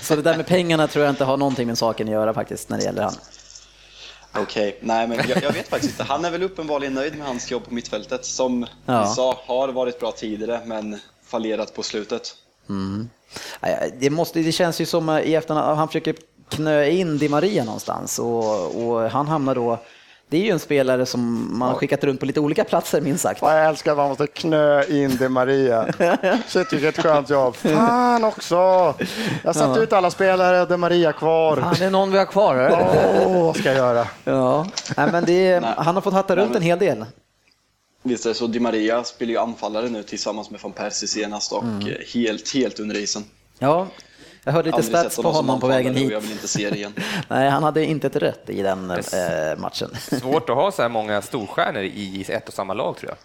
så det där med pengarna tror jag inte har någonting med saken att göra faktiskt när det gäller han. Okej, nej men jag, jag vet faktiskt inte. Han är väl uppenbarligen nöjd med hans jobb på mittfältet som Ja. vi sa har varit bra tidigare men fallerat på slutet. Nej, Det, måste, det känns ju som eh, i efterhand, han försöker knö in Di Maria någonstans och, och han hamnar då det är ju en spelare som man har skickat runt på lite olika platser minst sagt. Jag älskar att man måste knö in Di Maria. Shit vilket skönt jobb. Fan också! Jag satte ut alla spelare och Di Maria kvar. Fan, det är någon vi har kvar. Åh, vad ska jag göra? Ja, Nej, men det, Nej. han har fått hatta runt en hel del. Visst är det så, Di Maria spelar ju anfallare nu tillsammans med van Persie senast och Mm. eh, helt, helt under isen. Ja, jag hörde lite stats på honom på vägen hit. Jag vill inte se det igen. Nej, han hade inte ett rätt i den eh, matchen. Svårt att ha så här många storstjärnor i ett och samma lag tror jag.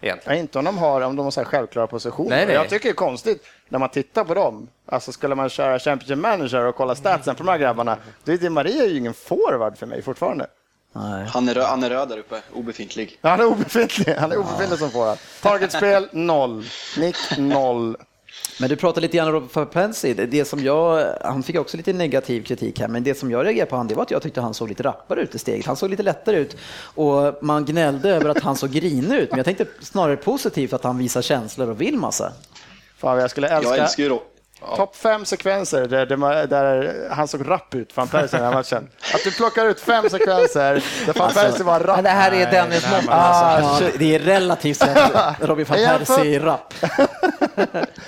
Egentligen. Ja, inte om de har, om de har så här självklara positioner. Nej, nej. Jag tycker det är konstigt när man tittar på dem. Alltså skulle man köra Championship Manager och kolla statsen på de här grabbarna, då är Di Maria ju ingen forward för mig fortfarande. Nej. Han är, röd, han är röd där uppe, obefintlig. Han är obefintlig, han är obefintlig som forward. Targetspel, noll. Nick, noll. Men du pratade lite grann om för Pensy, det, som jag, han fick också lite negativ kritik här, men det som jag reagerade på han, det var att jag tyckte han såg lite rappare ut i steget. Han såg lite lättare ut och man gnällde över att han såg grinig ut, men jag tänkte snarare positivt att han visar känslor och vill massa. Fan, jag skulle Jag älska... älskar ju då. Topp fem sekvenser där, där, där han såg rapp ut, van Persie, den här matchen. Att du plockar ut fem sekvenser där van Persie var rapp. Men det här är Dennis Montman. Ah, Ja, det, är relativt sett Robin van Persie i rap.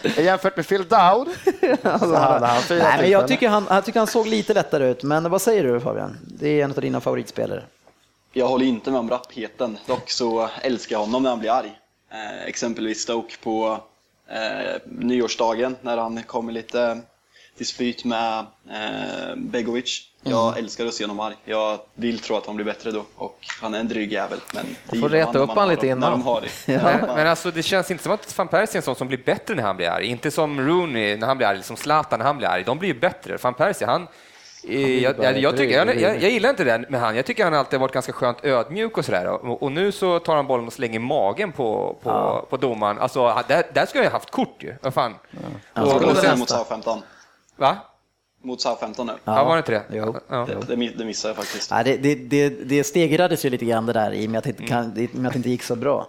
Jämfört med Phil Dowd så hade han fyra Nej, men jag tycker han, jag tycker han såg lite lättare ut, men vad säger du Fabian? Det är en av dina favoritspelare. Jag håller inte med om rappheten, dock så älskar jag honom när han blir arg. Eh, exempelvis Stoke på eh, nyårsdagen när han kommer lite dispyt med eh, Begovic. Jag Mm. älskar att se honom arg. Jag vill tro att han blir bättre då och han är en dryg jävel. Men det får reta upp har lite dem- när innan. de har det. Men, men alltså, det känns inte som att van Persie är en sån som blir bättre när han blir arg. Inte som Rooney när han blir arg, som Zlatan när han blir arg. De blir ju bättre. Van Persie, han... eh, Jag, jag, jag, tycker, jag, jag, jag gillar inte det med han. Jag tycker han alltid varit ganska skönt ödmjuk och sådär. Och, och nu så tar han bollen och slänger magen på, på, på domaren. Alltså, där, där skulle jag ha haft kort ju. Vad fan. Han Och, skulle och sen, mot Southampton. va? Mot Southampton nu. Ja, var det inte det? Jo. Ja. Det, det, mi- det missade jag faktiskt. Nej, det, det, det, det stegrades ju lite grann det där i och med att det inte, kan, i med att det inte gick så bra.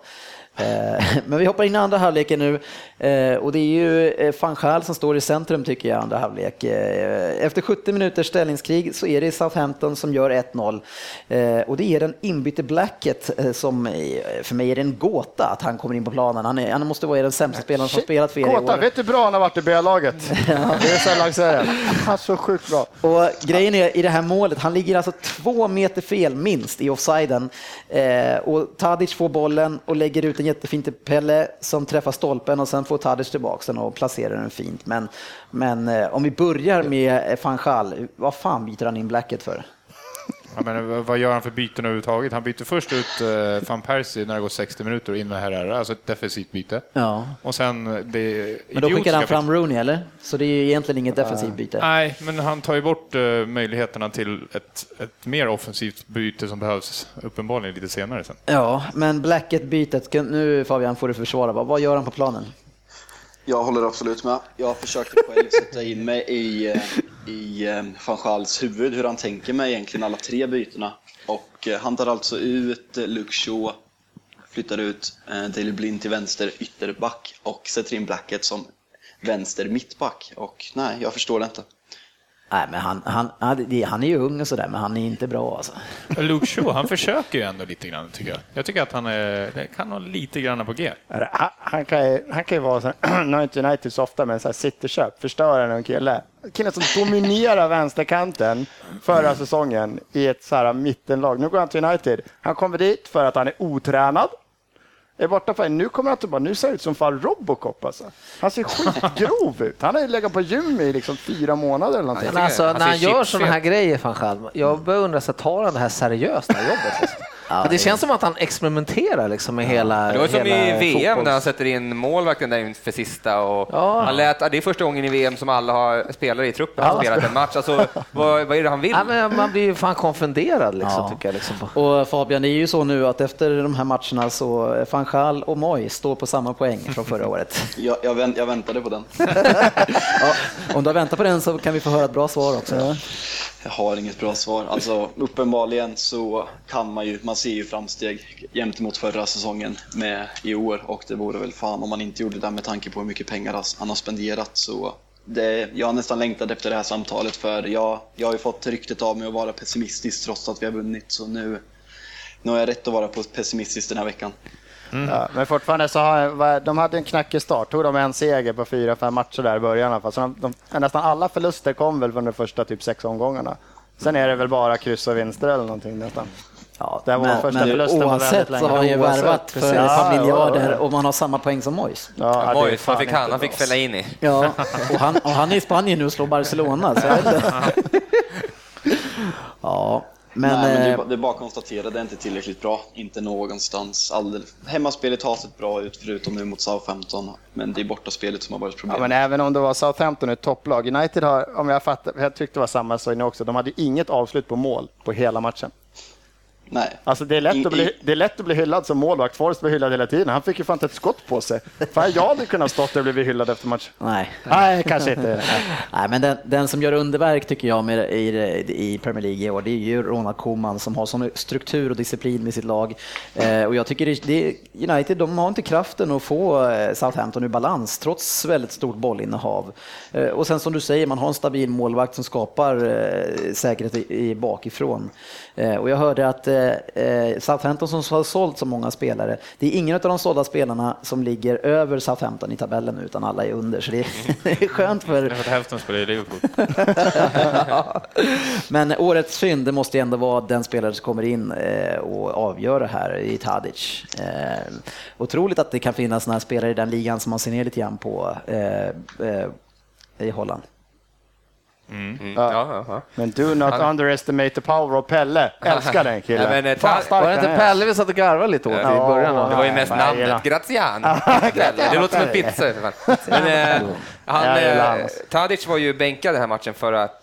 Eh, Men vi hoppar in i andra halvleken nu eh, och det är ju eh, van Gaal som står i centrum tycker jag andra halvlek. Efter 70 minuters ställningskrig så är det Southampton som gör 1-0 Eh, och det är den inbytte Blackett eh, som för mig är det en gåta att han kommer in på planen. Han, är, han måste vara den sämsta spelaren som spelat för er i Gåta, år. vet du hur bra han har varit i B-laget? Det är sällan jag säger. Han är så sjukt bra. Och grejen är i det här målet, han ligger alltså två meter fel minst i offsiden. Och Tadic får bollen och lägger ut en Jättefint till Pelle som träffar stolpen och sen får Tadic tillbaka den och placerar den fint. Men, men eh, om vi börjar med Fanchal, van vad fan byter han in Blacket för? Ja, men vad- gör han för byten överhuvudtaget? Han byter först ut eh, van Persie när det går 60 minuter och in med Herrera, alltså ett defensivt byte. Ja. Och sen eh, det Men då skickar han fram Rooney eller? Så det är ju egentligen inget defensivt byte. Nej, men han tar ju bort eh, möjligheterna till ett, ett mer offensivt byte som behövs uppenbarligen lite senare sen. Ja, men Blacket-bytet, nu Fabian får du försvara, vad gör han på planen? Jag håller absolut med. Jag försökte själv sätta in mig i, eh, i eh, van Gaals huvud hur han tänker med egentligen alla tre bytena. Och eh, han tar alltså ut Luke Shaw, flyttar ut Daley Blind till vänster ytterback och sätter in Blackett som vänster mittback. Och nej, jag förstår det inte. Nej, men han, han, han, är ju ung och sådär, men han är inte bra alltså. Luke Shaw, han försöker ju ändå lite grann tycker jag. Jag tycker att han är, kan ha lite grann på G. Han, han, kan ju, han kan ju vara, så- nu har inte United så ofta, men så här cityköp, förstöra en kille. Killen som dominerar vänsterkanten förra säsongen i ett så här mittenlag. Nu går han till United. Han kommer dit för att han är otränad. Är borta för, nu kommer han tillbaka. Nu ser han ut som fan Robocop alltså. Han ser skitgrov ut. Han har ju legat på gym i liksom fyra månader eller någonting. Men alltså, när han gör sådana här grejer, van jag börjar undra, så tar han det här seriöst, det här jobbet? Liksom? För det känns som att han experimenterar liksom med hela Det var som i VM när han fotbolls- sätter in målvakten där inför sista och Ja. han lät, det är första gången i VM som alla har spelare i truppen har spelat en match. Alltså, vad, vad är det han vill? Ja, men man blir ju fan konfunderad liksom, Ja. tycker jag. Liksom. Och Fabian, det är ju så nu att efter de här matcherna så van Gaal och Moy står på samma poäng från förra året. Jag, jag, vänt, jag väntade på den. Ja, om du har väntat på den så kan vi få höra ett bra svar också. Jag har inget bra svar. Alltså, uppenbarligen så kan man ju, man ser ju framsteg jämt mot förra säsongen med i år och det vore väl fan om man inte gjorde det med tanke på hur mycket pengar han har spenderat. Så det, jag har nästan längtat efter det här samtalet för jag, jag har ju fått ryktet av mig att vara pessimistisk trots att vi har vunnit. Så nu, nu har jag rätt att vara pessimistisk den här veckan. Ja, men fortfarande så har de hade en knackig start. Tog de en seger på fyra, fem matcher där i början. i alla fall. Så de, de, nästan alla förluster kom väl från de första typ sex omgångarna. Sen är det väl bara kryss och vinster eller någonting nästan. Ja, Det var första men förlusten oavsett så har han ju värvat för precis. ett par Ja, ja, miljarder ja. och man har samma poäng som Moyes. Ja, Moyes, fan vad fick han? Han fick Fellaini. Ja, och han, och han är i Spanien nu och slår Barcelona. Så. Ja, men, Nej, men det, är, eh, bara- det är bara att konstatera, det är inte tillräckligt bra. Inte någonstans. Alldeles. Hemmaspelet har sett bra ut förutom nu mot Southampton. Men det är bortaspelet som har varit Ja, problemet. men även om det var Southampton ett topplag. United har, om jag fattar, jag tyckte det var samma så också, de hade inget avslut på mål på hela matchen. Nej. Alltså det är, lätt I- att bli, det är lätt att bli hyllad som målvakt. Forrest blev hyllad hela tiden. Han fick ju fan inte ett skott på sig. Fan, jag hade kunnat stått där och blivit hyllad efter match. nej. Nej, kanske inte. Nej. Nej, men den, den som gör underverk tycker jag med, i, i Premier League i år, det är ju Ronald Koeman som har sån struktur och disciplin med sitt lag. Eh, och jag tycker det, det, United, de har inte kraften att få eh, Southampton ur balans trots väldigt stort bollinnehav. Eh, och sen som du säger, man har en stabil målvakt som skapar eh, säkerhet i, i bakifrån. Eh, och jag hörde att eh, eh, Southampton som har sålt så många spelare, det är ingen av de sålda spelarna som ligger över Southampton i tabellen utan alla är under. Så det är, det är skönt för hälften spelar i Liverpool. Men årets fynd, det måste ändå vara den spelare som kommer in eh, och avgör det här i Tadic. Eh, otroligt att det kan finnas här spelare i den ligan som man ser ner lite grann på eh, eh, i Holland. Mm. Ja, ja, ja. Men do not Han- underestimate the power of Pelle. Älskar den killen. Ja, men, Fan, Var det inte är. Pelle vi satt och garvade lite åt i Ja, början? av- Det var ju mest Nej, namnet, Graziano. det låter som en pizza. Men, eh, han, eh, han, alltså. Tadic var ju bänkad den här matchen för att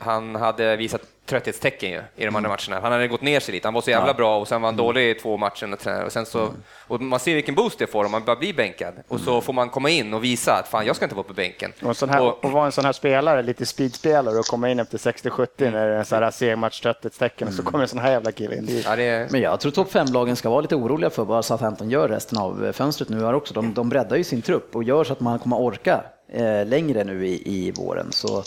han hade visat trötthetstecken ju, i de andra matcherna. Han hade gått ner sig lite, han var så jävla bra och sen var han dålig i två matcher. Och, och, sen så, och man ser vilken boost det får om man bara blir bänkad. Och så får man komma in och visa att fan, jag ska inte vara på bänken. Och, sån här, och, vara en sån här spelare, lite speedspelare och komma in efter 60-70 när det är en sån här segmatch-trötthetstecken och så kommer en sån här jävla kille in. Ja, det är... Men jag tror topp 5-lagen ska vara lite oroliga för vad Southampton gör resten av fönstret nu här också. De, de breddar ju sin trupp och gör så att man kommer orka eh, längre nu i, i våren. Så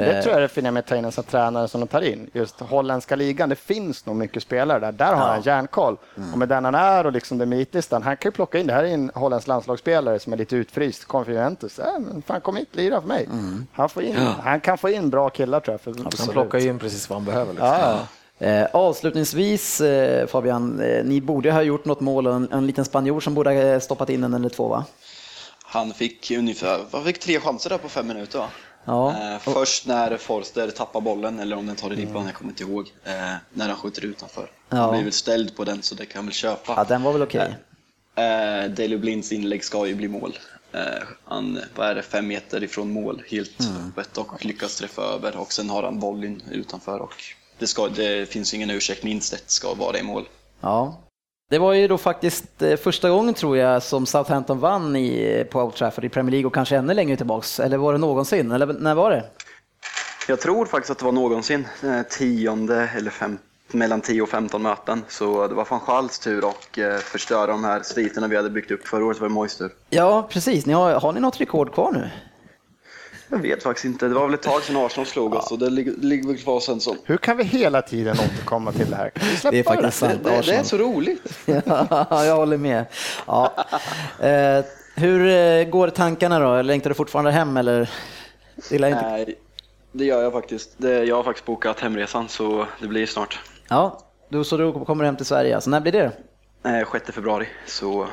det tror jag är det fina med att ta in en sån tränare som de tar in. Just holländska ligan, det finns nog mycket spelare där. Där har han järnkoll. Mm. Och med den han är och liksom den meritlistan, han kan ju plocka in, det här är en holländsk landslagsspelare som är lite utfryst, kom från Juventus. Äh, men fan kom hit, lira för mig. Mm. Han, får in, ja. han kan få in bra killar tror jag. För, han plockar ju in precis vad han behöver. Liksom. Ja. Eh, avslutningsvis eh, Fabian, eh, ni borde ha gjort något mål och en, en liten spanjor som borde ha stoppat in en eller två va? Han fick ungefär, han fick tre chanser där på fem minuter va? Ja. Eh, först när Forster tappar bollen, eller om den tar i ribban, mm. jag kommer inte ihåg, eh, när han skjuter utanför. Ja. Han blir väl ställd på den så det kan han väl köpa. Ja, den var väl okej. Okay. Eh, Daley Blinds inlägg ska ju bli mål. Han, vad är det, fem meter ifrån mål, helt mm. öppet och lyckas träffa över. Och sen har han volleyn utanför och det, ska, det finns ingen ursäkt, minst ett ska vara i mål. Ja, det var ju då faktiskt eh, första gången tror jag som Southampton vann i, på Old Trafford i Premier League och kanske ännu längre tillbaks. Eller var det någonsin? Eller när var det? Jag tror faktiskt att det var någonsin. Eh, tionde eller fem, mellan 10 och 15 möten. Så det var van Schals tur att eh, förstöra de här sviterna vi hade byggt upp. Förra året var det Mois tur. Ja, precis. Ni har, har ni något rekord kvar nu? Jag vet faktiskt inte. Det var väl ett tag sedan Arsenal slog oss och det ligger väl kvar sen så. Hur kan vi hela tiden återkomma till det här? det är faktiskt sant. Det, det, det, är så roligt. ja, jag håller med. Ja. Eh, hur eh, går tankarna då? Längtar du fortfarande hem eller? Nej, det gör jag faktiskt. Det, jag har faktiskt bokat hemresan så det blir snart. Ja, du, så du kommer hem till Sverige. Alltså, när blir det? Eh, 6 februari, så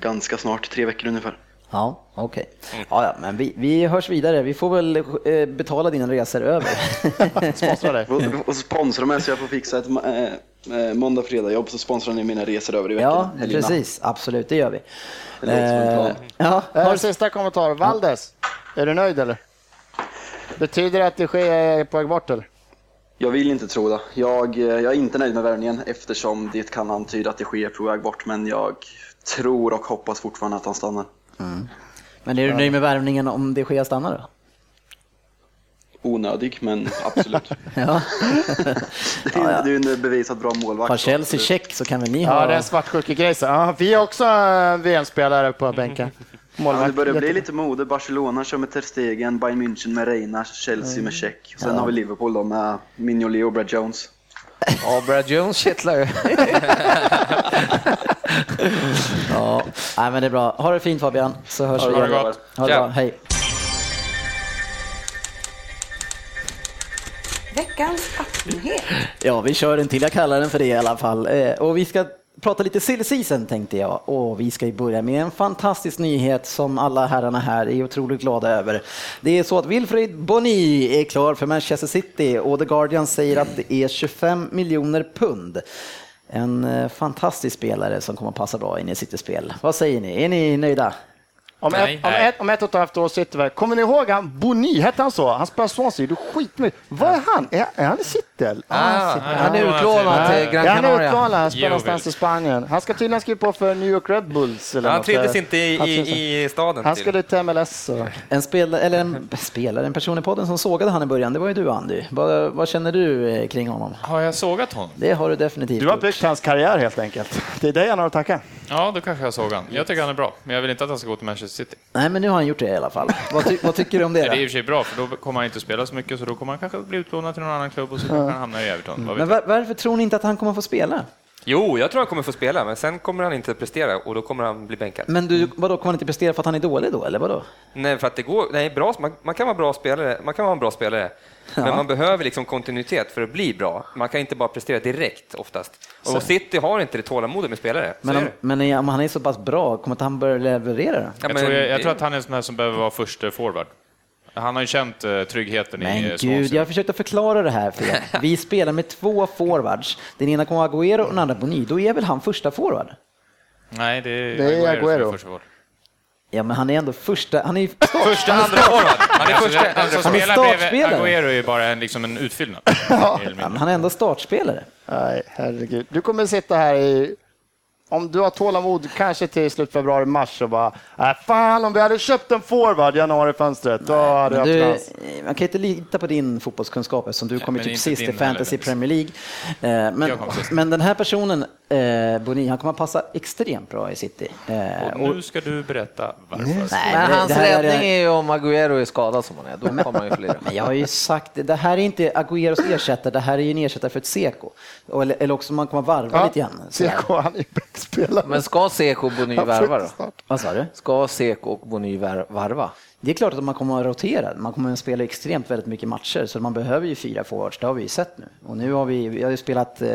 ganska snart, tre veckor ungefär. Ja, okej. Okay. Ja, ja, men vi, vi hörs vidare. Vi får väl eh, betala dina resor över. sponsra dig. Och, och sponsra mig så jag får fixa ett eh, eh måndag, fredag jobb så sponsrar ni mina resor över i veckan. Ja, precis. Absolut, det gör vi. Det eh, ja, har... Sista kommentar. Valdes, är du nöjd eller? Betyder det att det sker på väg bort eller? Jag vill inte tro det. Jag, jag är inte nöjd med värvningen eftersom det kan antyda att det sker på väg bort, men jag tror och hoppas fortfarande att han stannar. Mm. Men är du nöjd med värvningen om det sker stannar då? Onödig, men absolut. ja. det, är, ju en bevisat bra målvakt. Har Chelsea check så kan väl ni ha... Ja, det är en svartsjukegrej. Ja, vi är också eh, VM-spelare på bänken. Ja, det börjar bli lite mode. Barcelona kör med Ter Stegen, Bayern München med Reina, Chelsea med Check. Sen ja. har vi Liverpool då med Mignolet och Brad Jones. Ja, Brad Jones kittlar ja, nej, men det är bra. Ha det fint Fabian, så hörs vi igen. Ha det bra, hej. Veckans appnyhet. Ja, vi kör en till. Jag kallar den för det i alla fall. Eh, och vi ska prata lite silly season tänkte jag och vi ska börja med en fantastisk nyhet som alla herrarna här är otroligt glada över. Det är så att Wilfried Boni är klar för Manchester City och The Guardian säger att det är 25 miljoner pund. En eh, fantastisk spelare som kommer att passa bra in i City-spel. Vad säger ni? Är ni nöjda? Om ett, om, ett, om ett och ett halvt år sitter vi Kommer ni ihåg han Boni, hette han så? Han spelar Swansea, du skitmycket. Vad är han? Är, är han i City? Ah, ah, han är utlånad till Gran Canaria. Han är utlånad, han spelar någonstans i Spanien. Han ska tydligen skriva på för New York Red Bulls. Eller han trivdes inte i, i, i, staden. Han skulle till MLS. Och... En, spelare, eller en spelare, en person i podden som sågade han i början, det var ju du Andy. Vad, vad känner du eh, kring honom? Har jag sågat honom? Det har du definitivt Du har byggt hans karriär helt enkelt. Det är dig han har att tacka. Ja, då kanske jag såg han. Jag tycker han är bra, men jag vill inte att han ska gå till Manchester City. Nej, men nu har han gjort det i alla fall. Vad, ty vad tycker du om det? det är i och för sig bra, för då kommer han inte spela så mycket, så då kommer han kanske bli utlånad till någon annan klubb och så han hamnar i Everton. Men var, varför tror ni inte att han kommer få spela? Jo, jag tror han kommer få spela, men sen kommer han inte prestera och då kommer han bli bänkad. Men du, vadå, kommer han inte prestera för att han är dålig då, eller vadå? Nej, för att det går, nej, bra, man, man kan vara bra spelare, man kan vara en bra spelare, ja. men man behöver liksom kontinuitet för att bli bra. Man kan inte bara prestera direkt oftast. Och så. City har inte det tålamodet med spelare. Men, om, men om han är så pass bra, kommer inte han börja leverera? Ja, jag, tror, jag, jag, tror att han är en sån här som behöver vara första forward. Han har ju känt uh, tryggheten Men i Men gud, jag har försökt att förklara det här för er. Vi spelar med två forwards. Den ena kommer Agüero och den andra Boni. Då är väl han första forward? Nej, det är, det är Agüero. Agüero. Ja, men han är ändå första... Han är start, Första han är andra forward. Han är Alltså, första den som Han är spelar bredvid. Agüero är ju bara en, liksom en utfyllnad. Ja, men han är ändå startspelare. Nej, herregud. Du kommer sitta här i om du har tålamod kanske till slut februari, mars och bara, äh, fan om vi hade köpt en forward i januari-fönstret, då hade jag du, haft chans. man kan inte lita på din fotbollskunskap eftersom du kommer men typ inte sist i Fantasy heller. Premier League. Eh, Men, men den här personen, eh, Boni, han kommer passa extremt bra i City. Eh, Och nu ska du berätta varför. Nej, Men det- hans det här räddning är ju om Agüero är skadad som han är, då kommer han ju förlora. Men jag har ju sagt det, det här är inte Agüeros ersättare, det här är ju en ersättare för ett Seko. Eller, eller också man kommer varva lite grann. CK, han är ju bäckspelare. Men ska Seko och Bony värva då? Vad sa du? Ska Seko och Bony varva? Det är klart att man kommer att rotera. Man kommer att spela extremt väldigt mycket matcher, så man behöver ju fyra forwards. Det har vi ju sett nu. Och nu har vi, vi har ju spelat eh,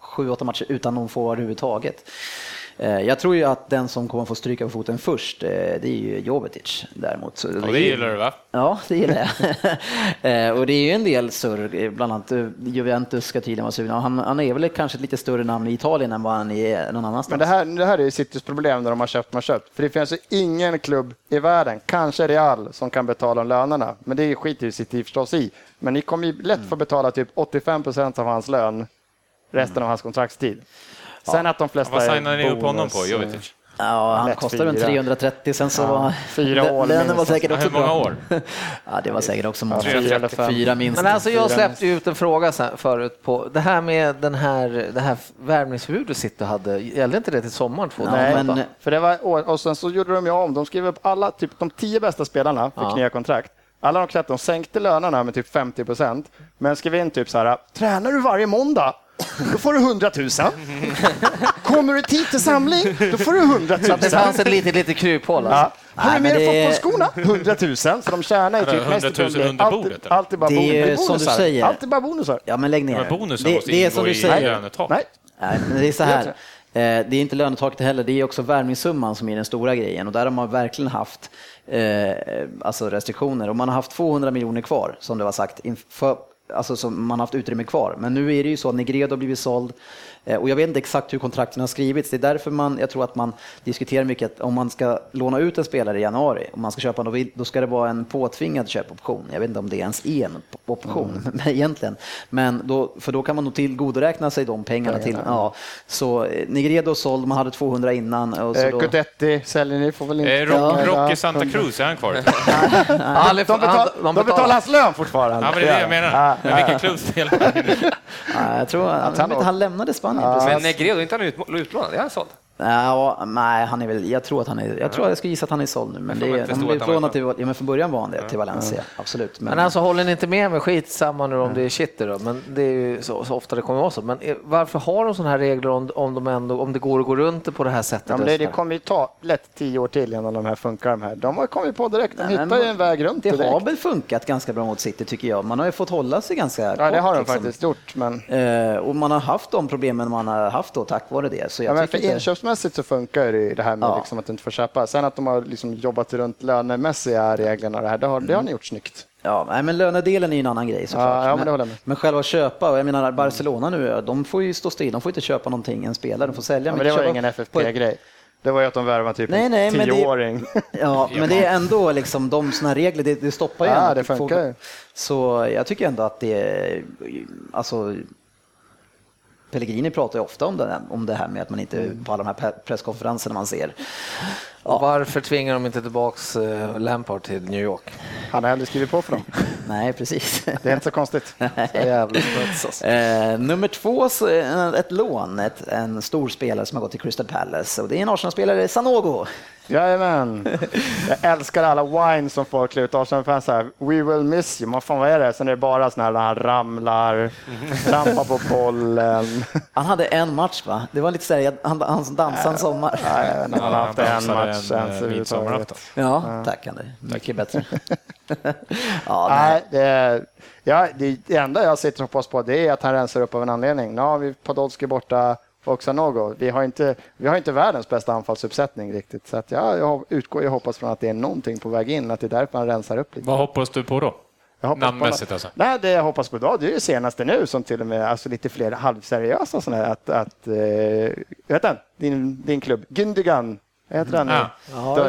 sju, åtta matcher utan någon forward överhuvudtaget. Eh, jag tror ju att den som kommer få stryka på foten först, eh, det är ju Jovetic däremot. Så Och det gillar du va? Ja, det gillar jag. Eh, och det är ju en del surr, bland annat Juventus ska tydligen vara sugna. Han, han är väl kanske ett lite större namn i Italien än vad han är någon annanstans. Men det här, det här är ju Citys problem när de har köpt, man har köpt. För det finns ju ingen klubb i världen, kanske Real, som kan betala lönerna. Men det skiter ju City förstås i. Men ni kommer ju lätt få betala typ 85 procent av hans lön resten av hans kontraktstid. Sen att de flesta Vad är signade ni upp honom på, Jovetic? Ja, han Lätt kostar runt fyra. 330, sen så Ja, var fyra år lönen var säkert Ja, också hur många bra. år? Ja, det var säkert också många. Fyra. Fyra minst. Men alltså jag släppte ut en fråga förut på det här med den här, det här värvningsförbudet City hade. Gällde inte det till sommaren 2008? Nej, men- för det var, och sen så gjorde de ju om. De skrev upp alla, typ de tio bästa spelarna fick Ja. nya kontrakt. Alla de 13 sänkte lönerna med typ 50 procent, men skrev in typ så här, tränar du varje måndag, då får du 100 000. Kommer du tid till samling, då får du 100 Så 000. att det fanns ett litet, litet kryphål alltså. Ja. Har du med dig det- fotbollsskorna? 100 000. Så de tjänar ju typ 100 000 mest i Premier League. under bordet, eller? Alltid bara Det är bonus. som du bonusar. säger. Alltid bara bonusar. Ja, men lägg ner. Men bonusen det, måste det är som du i säger. lönetak. Nej, Nej, men det är så här. Eh, Det är inte lönetaket heller, det är också värvningssumman som är den stora grejen och där har man verkligen haft eh, alltså restriktioner och man har haft 200 miljoner kvar som det var sagt, inför, alltså som man haft utrymme kvar. Men nu är det ju så att Negredo har blivit såld och jag vet inte exakt hur kontrakten har skrivits. Det är därför man, jag tror att man diskuterar mycket att om man ska låna ut en spelare i januari, om man ska köpa vill- då ska det vara en påtvingad köpoption. Jag vet inte om det ens är en option men egentligen. Men då, för då kan man nog tillgodoräkna sig de pengarna till. Ja. Så eh, Negredo såld, man hade 200 innan. Och så eh, då, Guidetti säljer ni, får väl inte... Eh, Rock, Rocky Santa Cruz, är han kvar? Han, De, betal, de betalar hans lön fortfarande. Ja, men det är det jag menar. Men vilken klubb spelar han i? jag tror han, han han lämnade Spanien men eh, Negredo, Negredo, inte han utlånad? Är han såld? Ja, nej, han är väl, jag tror att han är, jag tror jag ska gissa att han är såld nu, men det är, han blev att utlånad till, ja men från början var han det, till Valencia, absolut. Men alltså håller ni inte med mig, skit samma nu om det är shit då, men det är ju så, så ofta det kommer vara så. Men eh, varför har de sådana här regler om, om, de ändå, om det går att gå runt det på det här sättet? Ja, men det, det kommer ju ta lätt tio år till innan de här funkar de här. De har kommit på direkt, de Nej, men hittar ju en väg runt det direkt. har väl funkat ganska bra mot City tycker jag. Man har ju fått hålla sig ganska Ja, det kort, har de liksom. faktiskt gjort, men... Eh, och man har haft de problemen man har haft då tack vare det. Så jag Ja, men för tycker inte- inköpsmässigt så funkar det det här med Ja. liksom att du inte får köpa. Sen att de har liksom jobbat runt lönemässiga reglerna och det här, det har, det har ni gjort snyggt. Ja, nej, men lönedelen är ju en annan grej såklart. Ja, ja, men men själva köpa, jag menar Barcelona nu, de får ju stå still, de får inte köpa någonting, en spelare, de får sälja. Ja, men det var ingen FFP-grej. Det var ju att de värvade typ Nej, nej, en tioåring. Ja, men det är ändå liksom de såna här regler, det, det stoppar ju Ja, det funkar. Så jag tycker ändå att det, alltså Pellegrini pratar ju ofta om det, här- om det här med att man inte på alla de här presskonferenserna man ser. Och varför tvingar de inte tillbaks eh, Lampard till New York? Han har aldrig skrivit på för dem. Nej, precis. Det är inte så konstigt. Så jävla smuts alltså. Eh, nummer två, så är ett lån, ett, en stor spelare som har gått till Crystal Palace och det är en Arsenal-spelare, Sanogo. Jajamän. Jag älskar alla wine som folk klär ut. Arsenal-fans här, we will miss you. Men fan vad är det? Sen är det bara såna här där han ramlar, trampar på bollen. Han hade en match va? Det var lite så här, han, han dansade en sommar. Nej, han har haft en match ens eh, midsommarafton. Ja, tack Andy. Mycket bättre. ja, Nej, nej. det, är- ja, det, det enda jag sitter och hoppas på det är att han rensar upp av en anledning. Nu har vi Podolski borta och Sanogo. Vi har inte, vi har inte världens bästa anfallsuppsättning riktigt. Så att ja, jag utgår och hoppas från att det är någonting på väg in, att det är därför han rensar upp lite. Vad hoppas du på då? Jag Namnmässigt alltså? Nej, det jag hoppas på idag det är det senaste nu som till och med alltså lite fler halvseriösa sådana här. Att, att, eh, vet du, din, din klubb, Gündogan Heter han nu? Ja.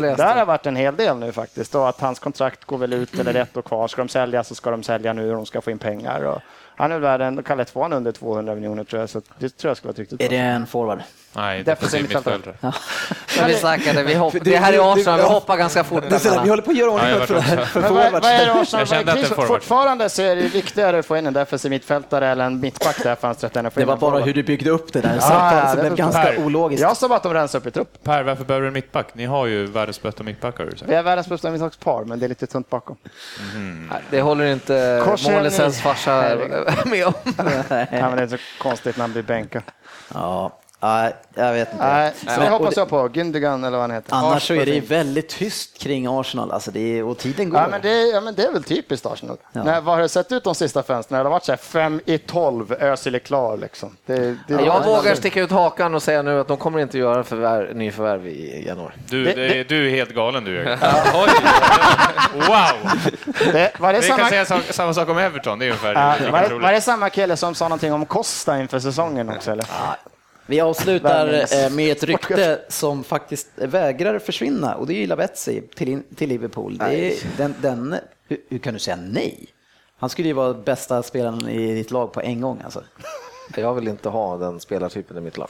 Läste Där har varit en hel del nu faktiskt. Och att hans kontrakt går väl ut eller ett år kvar. Ska de sälja så ska de sälja nu och de ska få in pengar. Och han är värd en, Kalle två under 200 miljoner tror jag. Så det tror jag skulle vara riktigt Är bra. det en forward? Nej, Defensiv mittfältare. Men vi snackade, vi hopp, det här är Arsenal, vi ja. hoppar ganska fort. Det här, vi håller på att göra ordning Ja, för, för, forwards. vad är det Arsenal? Vad är det forward. Fortfarande så är det viktigare att få in en defensiv mittfältare eller en mittback där fönstret än att få Det in var bara hur du byggde upp det där ja, samtalet som det blev ganska Per. ologiskt. Jag sa bara att de rensar upp i trupp. Per, varför behöver du en mittback? Ni har ju världens bästa mittbackar. har. Vi är världens bästa mittbackspar, men det är lite tunt bakom. Nej, Det håller inte. Målisens farsa med om. Ja, men det är så konstigt när han blir bänkad. Ja, nej, jag vet inte. Nej, det Men- och hoppas det- jag på. Gündogan eller vad han heter. Annars så är det Arsenal. väldigt tyst kring Arsenal, alltså det är, och tiden går. Ja men, det, är- ja, men det är väl typiskt Arsenal. Ja. När, vad har det sett ut de sista fönstren? Det har varit så här 5 i 12, Özil är klar liksom. Det, det, Jag vågar sticka ut hakan och säga nu att de kommer inte göra förvärv, nyförvärv i januari. Du, Det- det, det- du är helt galen du Jörgen. Oj! Wow! Det, var, det Vi kan samma, säga sam- samma sak om Everton, det är ungefär ja, var, det, var det samma kille som sa någonting om Costa inför säsongen också eller? Vi avslutar eh, med ett rykte som faktiskt vägrar försvinna och det är ju Lavetzi till, till Liverpool. Det är, den, den, hur, hur kan du säga nej? Han skulle ju vara bästa spelaren i ditt lag på en gång alltså. Jag vill inte ha den spelartypen i mitt lag.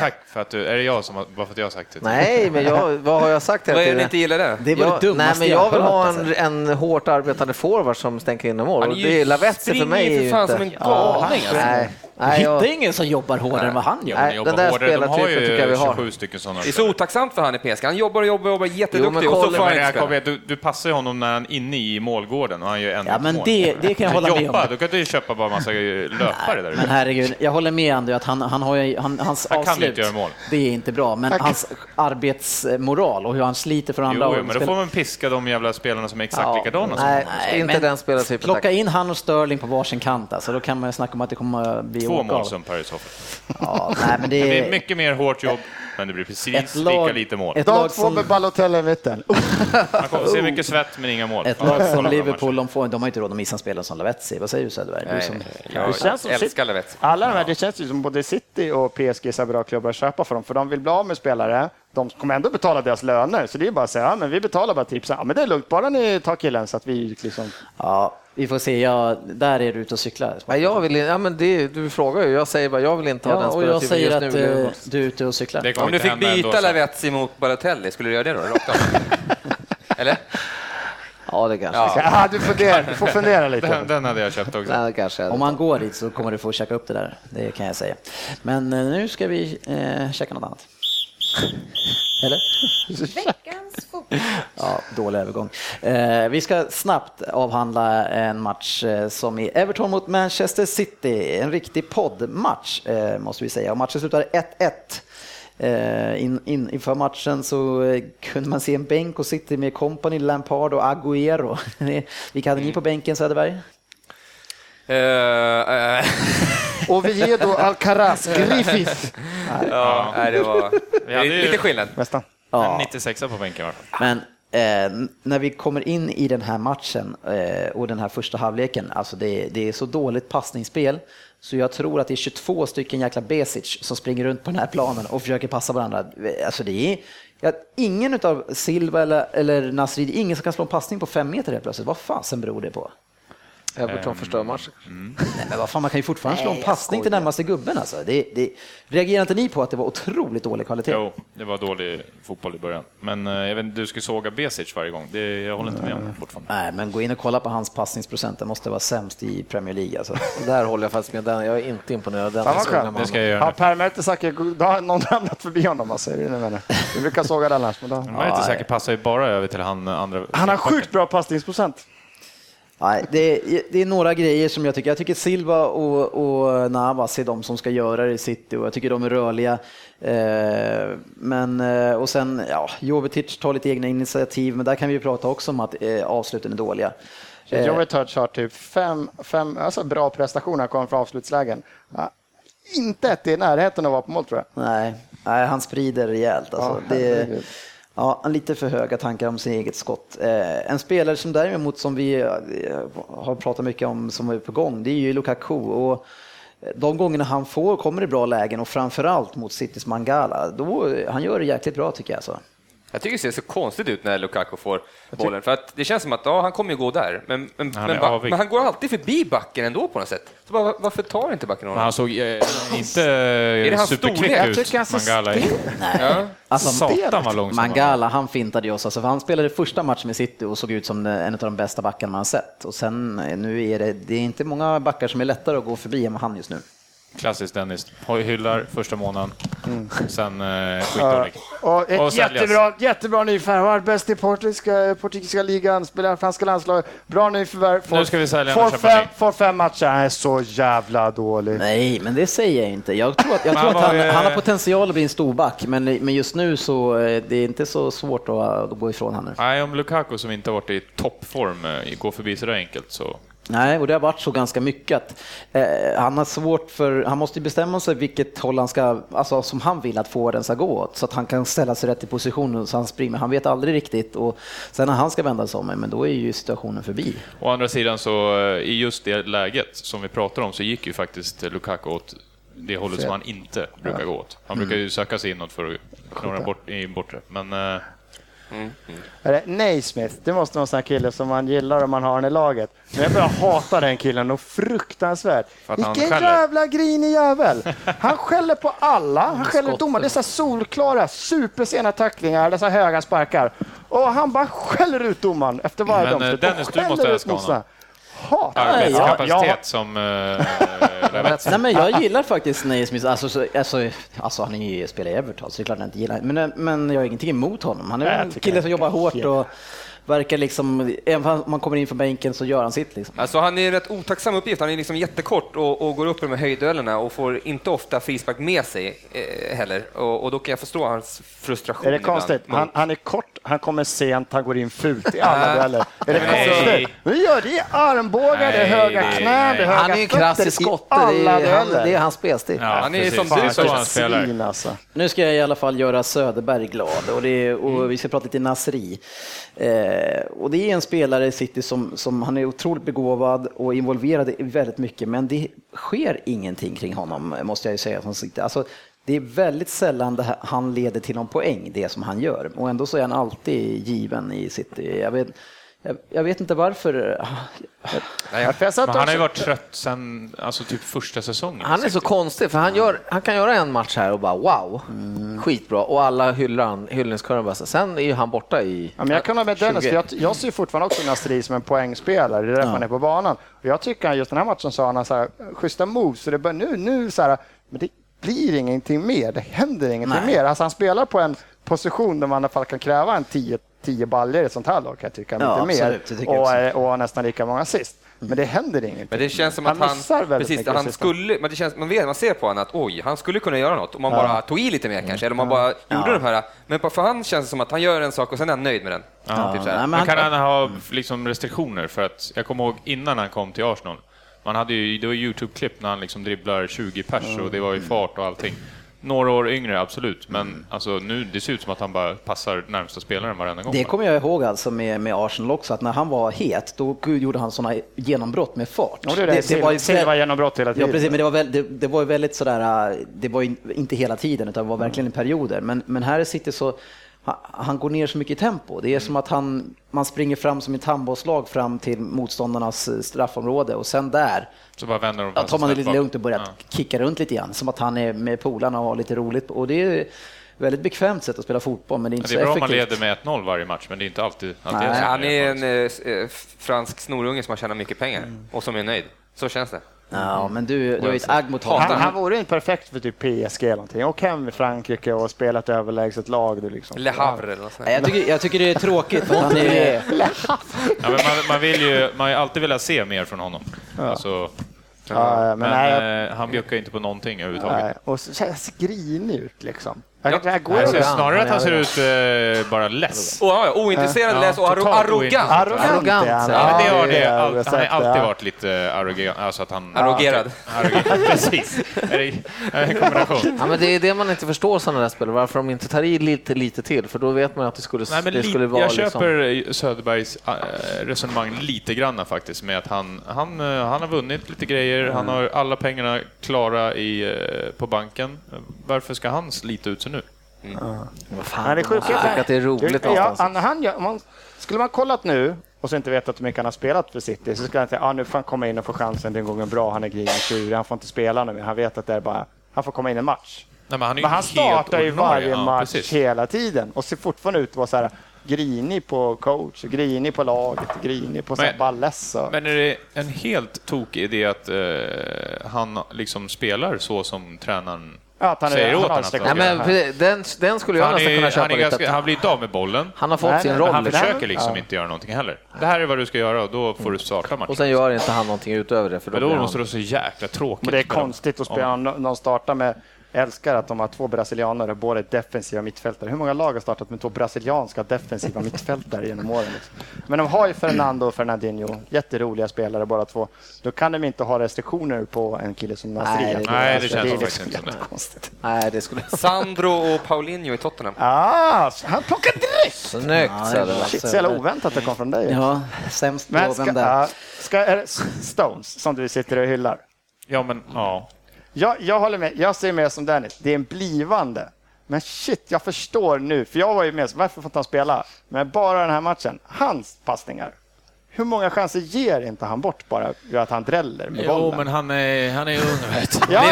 Tack för att du, är det jag som har, bara för att jag har sagt det? Nej, men jag, vad har jag sagt Vad är det inte gillar det? Det var jag, det dummaste nej, men jag vill hört, ha alltså. en, en hårt arbetande forward som stänker in mål. Han är ju- det är Lavetzi för springer mig. ju är för ju fan inte- som en Ja, galning, alltså. Nej, nej, Hittar ingen som jobbar hårdare än vad han gör. Nej, den där hårdare. De har spelartypen tycker jag vi har. 27 stycken sådana. Det är så otacksamt för han i PSG. Han jobbar och jobbar och jobbar jätteduktig Jo, men och så får han jag du, du passar ju honom när han är inne i målgården och han gör ändå Ja, men det, det kan jag hålla med om. Jobba, då kan du ju köpa bara massa löpare där Men herregud, jag håller med Andy att han, han har ju, han, hans Han kan avslut, inte göra mål. det är inte bra, men hans arbetsmoral och hur han sliter för andra. Jo, men då får man piska de jävla spelarna som är exakt Ja, likadana nej. Nej, inte den spelartypen. Plocka in han och Sterling på varsin kant, alltså, då kan man ju snacka om att det kommer att bli Två mål av. som så fall. Ja, nej, men det Det är är mycket mer hårt jobb, men det blir precis ett lika lag, lite mål. ett De lag två som, med Balotelli i mitten. Man kommer se mycket svett, men inga mål. ett Ja, lag som Liverpool, de, får, de har inte råd att missa en spelare som Lavetzi. Vad säger du Söderberg? Du som, Jag Det känns som älskar Lavetzi. Alla de här, det känns ju som både City och PSG är bra klubbar att köpa för dem, för de vill bli av med spelare. De kommer ändå betala deras löner, så det är bara att säga, ja, men vi betalar bara tipsen. Ja, men det är lugnt, bara ni tar killen så att vi liksom... ja, vi får se. Ja, där är du ute och cyklar. Nej, jag vill, ja, men det, du frågar ju, jag säger bara jag vill inte ha Ja, den och jag säger att nu. eh, du är ute och cyklar. Det kommer Om du fick byta. Lavetzi mot Balotelli, skulle du göra det då? Eller? Ja, det kanske. Ja. Ja, du, funderar, du får fundera lite. Den, den hade jag köpt också. Nej, det kanske Om man går dit så kommer du få checka upp det där, det kan jag säga. Men eh, nu ska vi eh, checka något annat. Eller? Veckans fotboll. Ja, dålig övergång. Eh, vi ska snabbt avhandla en match eh, som är Everton mot Manchester City. En riktig poddmatch eh, måste vi säga. Och matchen slutade 1-1. Eh, in, in, inför matchen så eh, kunde man se en bänk och City med Company, Lampard och Agüero. Vilka hade ni på bänken Söderberg? Eh, eh, Oviedo, Alcaraz, Griffith. ja, nej, det var Vi hade ju- lite skillnad. Nästan. Ja. En 96 på bänken i alla fall. Men eh, när vi kommer in i den här matchen eh, och den här första halvleken, alltså det, det är så dåligt passningsspel så jag tror att det är 22 stycken jäkla Besic som springer runt på den här planen och försöker passa varandra. Alltså det är ja, ingen av Silva eller, eller Nasrid, ingen som kan slå en passning på fem meter helt plötsligt. Vad fasen beror det på? Everton förstör matchen. Nej, men vad fan, man kan ju fortfarande slå en passning till närmaste gubben alltså. Det, det, reagerar inte ni på att det var otroligt dålig kvalitet? Jo, det var dålig fotboll i början. Men eh, jag vet du skulle såga Besic varje gång. Det, jag håller inte med om det fortfarande. Nej, men gå in och kolla på hans passningsprocent. Det måste vara sämst i Premier League alltså. Där håller jag faktiskt med den. Jag är inte imponerad den. Fan, vad skönt. Det ska jag göra Har nu. Per Mertesacker, då har någon ramlat förbi honom alltså. Är det det du menar? Vi brukar såga den annars, men då... Man är inte säker, passar ju bara över till han andra. Han har sjukt bra passningsprocent. Nej, det, är, det är några grejer som jag tycker. Jag tycker Silva och, och Navas är de som ska göra det i City och jag tycker de är rörliga. Eh, men, eh, och sen, ja, Jovetic tar lite egna initiativ, men där kan vi ju prata också om att eh, avsluten är dåliga. Eh, Jovetic har typ fem, fem alltså bra prestationer kommer från avslutslägen. Ja, inte ett i närheten av att vara på mål tror jag. nej, nej, han sprider rejält. Alltså. Ja, det ja, lite för höga tankar om sin eget skott. Eh, en spelare som däremot som vi eh, har pratat mycket om som är på gång, det är ju Lukaku. Och, eh, de gångerna han får, kommer i bra lägen och framförallt mot Citys Mangala, då, eh, han gör det jäkligt bra tycker jag. Alltså. Jag tycker det ser så konstigt ut när Lukaku får bollen, för att det känns som att ja, han kommer ju gå där, men, men, Han men, är ba- avig. men han går alltid förbi backen ändå på något sätt. Så bara, varför tar inte backen honom? han såg eh, inte det hans superkvick ut, Mangala. Ja. Alltså, Satan vad långsam. Mangala, han fintade ju oss. Alltså, för han spelade första matchen med City och såg ut som en av de bästa backarna man har sett. Och sen eh, nu är det, det är inte många backar som är lättare att gå förbi än vad han just nu. Klassiskt Dennis. Hyllar första månaden, sen eh, skitdålig. och ett Och säljas. jättebra, jättebra nyförvärv. Bäst i portugisiska, portugisiska ligan, spelar franska landslaget. Bra nyförvärv. Får- Nu ska vi sälja får och fem, får fem matcher. Han är så jävla dålig. Nej, men det säger jag inte. Jag tror att, jag tror att han, är- han har potential att bli en storback, men, men just nu så eh, det är inte så svårt att, att gå ifrån honom. Nej, om Lukaku som inte har varit i toppform eh, går förbi så där enkelt så... Nej, och det har varit så ganska mycket att eh, han har svårt för, han måste bestämma sig vilket håll han ska, alltså som han vill att forwarden ska gå åt, så att han kan ställa sig rätt i positionen så han springer. Han vet aldrig riktigt och sen när han ska vända sig om, men då är ju situationen förbi. Å andra sidan så eh, i just det läget som vi pratar om så gick ju faktiskt Lukaku åt det hållet som han inte brukar gå åt. Han brukar ju söka sig inåt för att knorra bort i bortre. Men eh, Är det Naismith, det måste vara en sån kille som man gillar om man har den i laget. Men jag börjar hata den killen och fruktansvärt. Vilken jävla grinig jävel! Han skäller på alla, han skäller domaren. Det är så solklara, supersena tacklingar, dessa höga sparkar. Och han bara skäller ut domaren efter varje Men, eh, domslut. Dennis, du måste älska honom. Hatar Nej, ja, arbetskapacitet ja. som eh, Lavett. Nej, men jag gillar faktiskt Naismith, alltså, så- alltså, alltså han är ju, spelar i Everton så det är klart att jag inte gillar men, men jag har ingenting emot honom. Han är en kille som jobbar hårt och verkar liksom, även om man kommer in från bänken så gör han sitt liksom. Alltså han är en rätt otacksam uppgift. Han är liksom jättekort och, och går upp i de här höjdduellerna och får inte ofta frispark med sig eh, heller. Och, och då kan jag förstå hans frustration. Är det konstigt? Han, han är kort, han kommer sent, han går in fult i alla dueller. Är det konstigt? Vi gör det är armbågar, det är höga knän, det är höga Han är en klassisk i skotte. Det är, han, det är hans spelstil. Ja, Han är som du, så han spelar. Svin alltså. Nu ska jag i alla fall göra Söderberg glad och, det är, och vi ska prata lite Nasri. Eh, och det är en spelare i City som, som han är otroligt begåvad och involverad i väldigt mycket, men det sker ingenting kring honom, måste jag ju säga. Som. Alltså, det är väldigt sällan det här, han leder till någon poäng, det som han gör. Och ändå så är han alltid given i City. Jag vet, jag, jag vet inte varför. Ja, för jag Men han har ju varit trött sen alltså, typ första säsongen. Han är så konstig, för han, gör, han kan göra en match här och bara wow, skitbra. Och alla hyllar han, hyllningskören bara. så. Sen är ju han borta i... Ja, men jag kan hålla med Dennis, 20. för jag, jag ser fortfarande också Nasri som en poängspelare, det är därför han är på banan. Och jag tycker att just den här matchen så har han så här, schyssta moves, så det bör nu, nu så här, men det blir ingenting mer, det händer ingenting Nej. mer. Alltså han spelar på en position där man i alla fall kan kräva en 10 10 baljor i ett sånt här lag, kan jag tycka, Ja, inte mer. absolut, Och, eh, och har nästan lika många assist. Men det händer ingenting. Men det känns som Han att han, missar väldigt precis, mycket han skulle, men det känns, man, vet, man ser på honom att oj, han skulle kunna göra något om man bara tog i lite mer kanske, eller om man bara gjorde de här. Men på, för han känns det som att han gör en sak och sen är han nöjd med den. Ja. Typ så här. nej, Men han- kan han ha liksom restriktioner? För att jag kommer ihåg innan han kom till Arsenal, man hade ju, det var Youtube-klipp när han liksom dribblar 20 pers och det var ju fart och allting. Några år yngre, absolut, men alltså, nu det ser ut som att han bara passar närmsta spelaren varenda gång. Det kommer jag ihåg alltså med, med Arsenal också, att när han var het, då gjorde han sådana genombrott med fart. Ja, det är det. Silva- Silva genombrott hela tiden. Ja, precis, men det var, väl, det, det var ju väldigt sådär, det var ju inte hela tiden, utan det var verkligen i perioder. Men, men här i City så, han, går ner så mycket i tempo. Det är som att han, man springer fram som ett handbollslag fram till motståndarnas eh, straffområde och sen där Så bara vänder de ja, tar man det lite lugnt och börjar Ja. kicka runt lite grann. Som att han är med polarna och har lite roligt. Och det är väldigt bekvämt sätt att spela fotboll, men det är inte Det är bra så om man effektivt. leder med 1-0 varje match, men det är inte alltid det Nej. är så. Han är en eh, eh, fransk snorunge som har tjänat mycket pengar och som är nöjd. Så känns det. Ja, men du, du har ju ett agg mot honom. Han, han vore inte perfekt för typ PSG eller någonting. Och hem i Frankrike och spela ett överlägset lag. Du liksom. Le Havre eller något sånt. Jag tycker, jag tycker det är tråkigt han är... Ja, men man, man, vill ju, man har ju alltid velat se mer från honom. Alltså, Ja, men men nej, eh, han bjuckar inte på någonting överhuvudtaget. nej. Och så känns grinig ut liksom. Jag, går Jag ser arrogant. snarare att han ser ut eh, bara less. Och, ja, ointresserad, Ja, läs och arro- arrogant. Arrogant, Arrogant, ja. Men det har det, all, jag han har alltid varit lite arrogant. Alltså att han... Arrogerad. Arrogerad, precis. Är det en kombination? Ja, men det är det man inte förstår sådana där spelare, varför de inte tar i lite, lite till, för då vet man att det skulle, Nej, men det skulle vara jag liksom... köper Söderbergs äh, resonemang lite granna faktiskt med att han, han, eh, han har vunnit lite grejer, han har alla pengarna klara i, eh, på banken. Varför ska han slita ut sig nu? Vad fan, det är måste tycka att det är roligt ja, någonstans. han, han, gör- man, Skulle man kollat nu och så inte vetat hur mycket han har spelat för City så skulle han säga ah, nu får han komma in och få chansen, den gången bra, han är grinen han får inte spela nu mer. Han vet att det är bara, han får komma in en match. Nej, men han, Men han startar ju varje Ja, match precis. hela tiden och ser fortfarande ut att vara så här grinig på coach, grinig på laget, grinig på här Men- och- Men är det en helt tokig idé att eh, han liksom spelar så som tränaren att han säger åt honom Nej, men den, den skulle jag Han, nästan kunna köpa han, är ganska, han blir inte av med bollen. Han har fått Nej, sin nej, roll. Han för försöker liksom ja. inte göra någonting heller. Det här är vad du ska göra och då får du starta matchen. Och sen gör inte han någonting utöver det. För då Men då måste han... det vara så jäkla tråkigt. Men det är konstigt att spela, om någon startar med jag älskar att de har två brasilianare, båda är defensiva mittfältare. Hur många lag har startat med två brasilianska defensiva mittfältare genom åren? Liksom? Men de har ju Fernando och Fernandinho, jätteroliga spelare båda två. Då kan de inte ha restriktioner på en kille som Nasri. Nej, Alltså, nej, det känns är faktiskt liksom det. jättekonstigt. Nej, det skulle... Sandro och Paulinho i Tottenham. Ah, han plockar direkt! Snyggt! Ja, det är det. Shit, så jävla oväntat det kom från dig. Ja, sämst på där. ska, är det Stones som du sitter och hyllar? Ja, men ja. Jag, jag håller med. Jag ser mer som Dennis. Det är en blivande. Men shit, jag förstår nu. För jag var ju med. så Varför får inte han spela? Men bara den här matchen. Hans passningar. Hur många chanser ger inte han bort bara för att han dräller med Jo, bollen? men han är, han är ung, vet. Ja,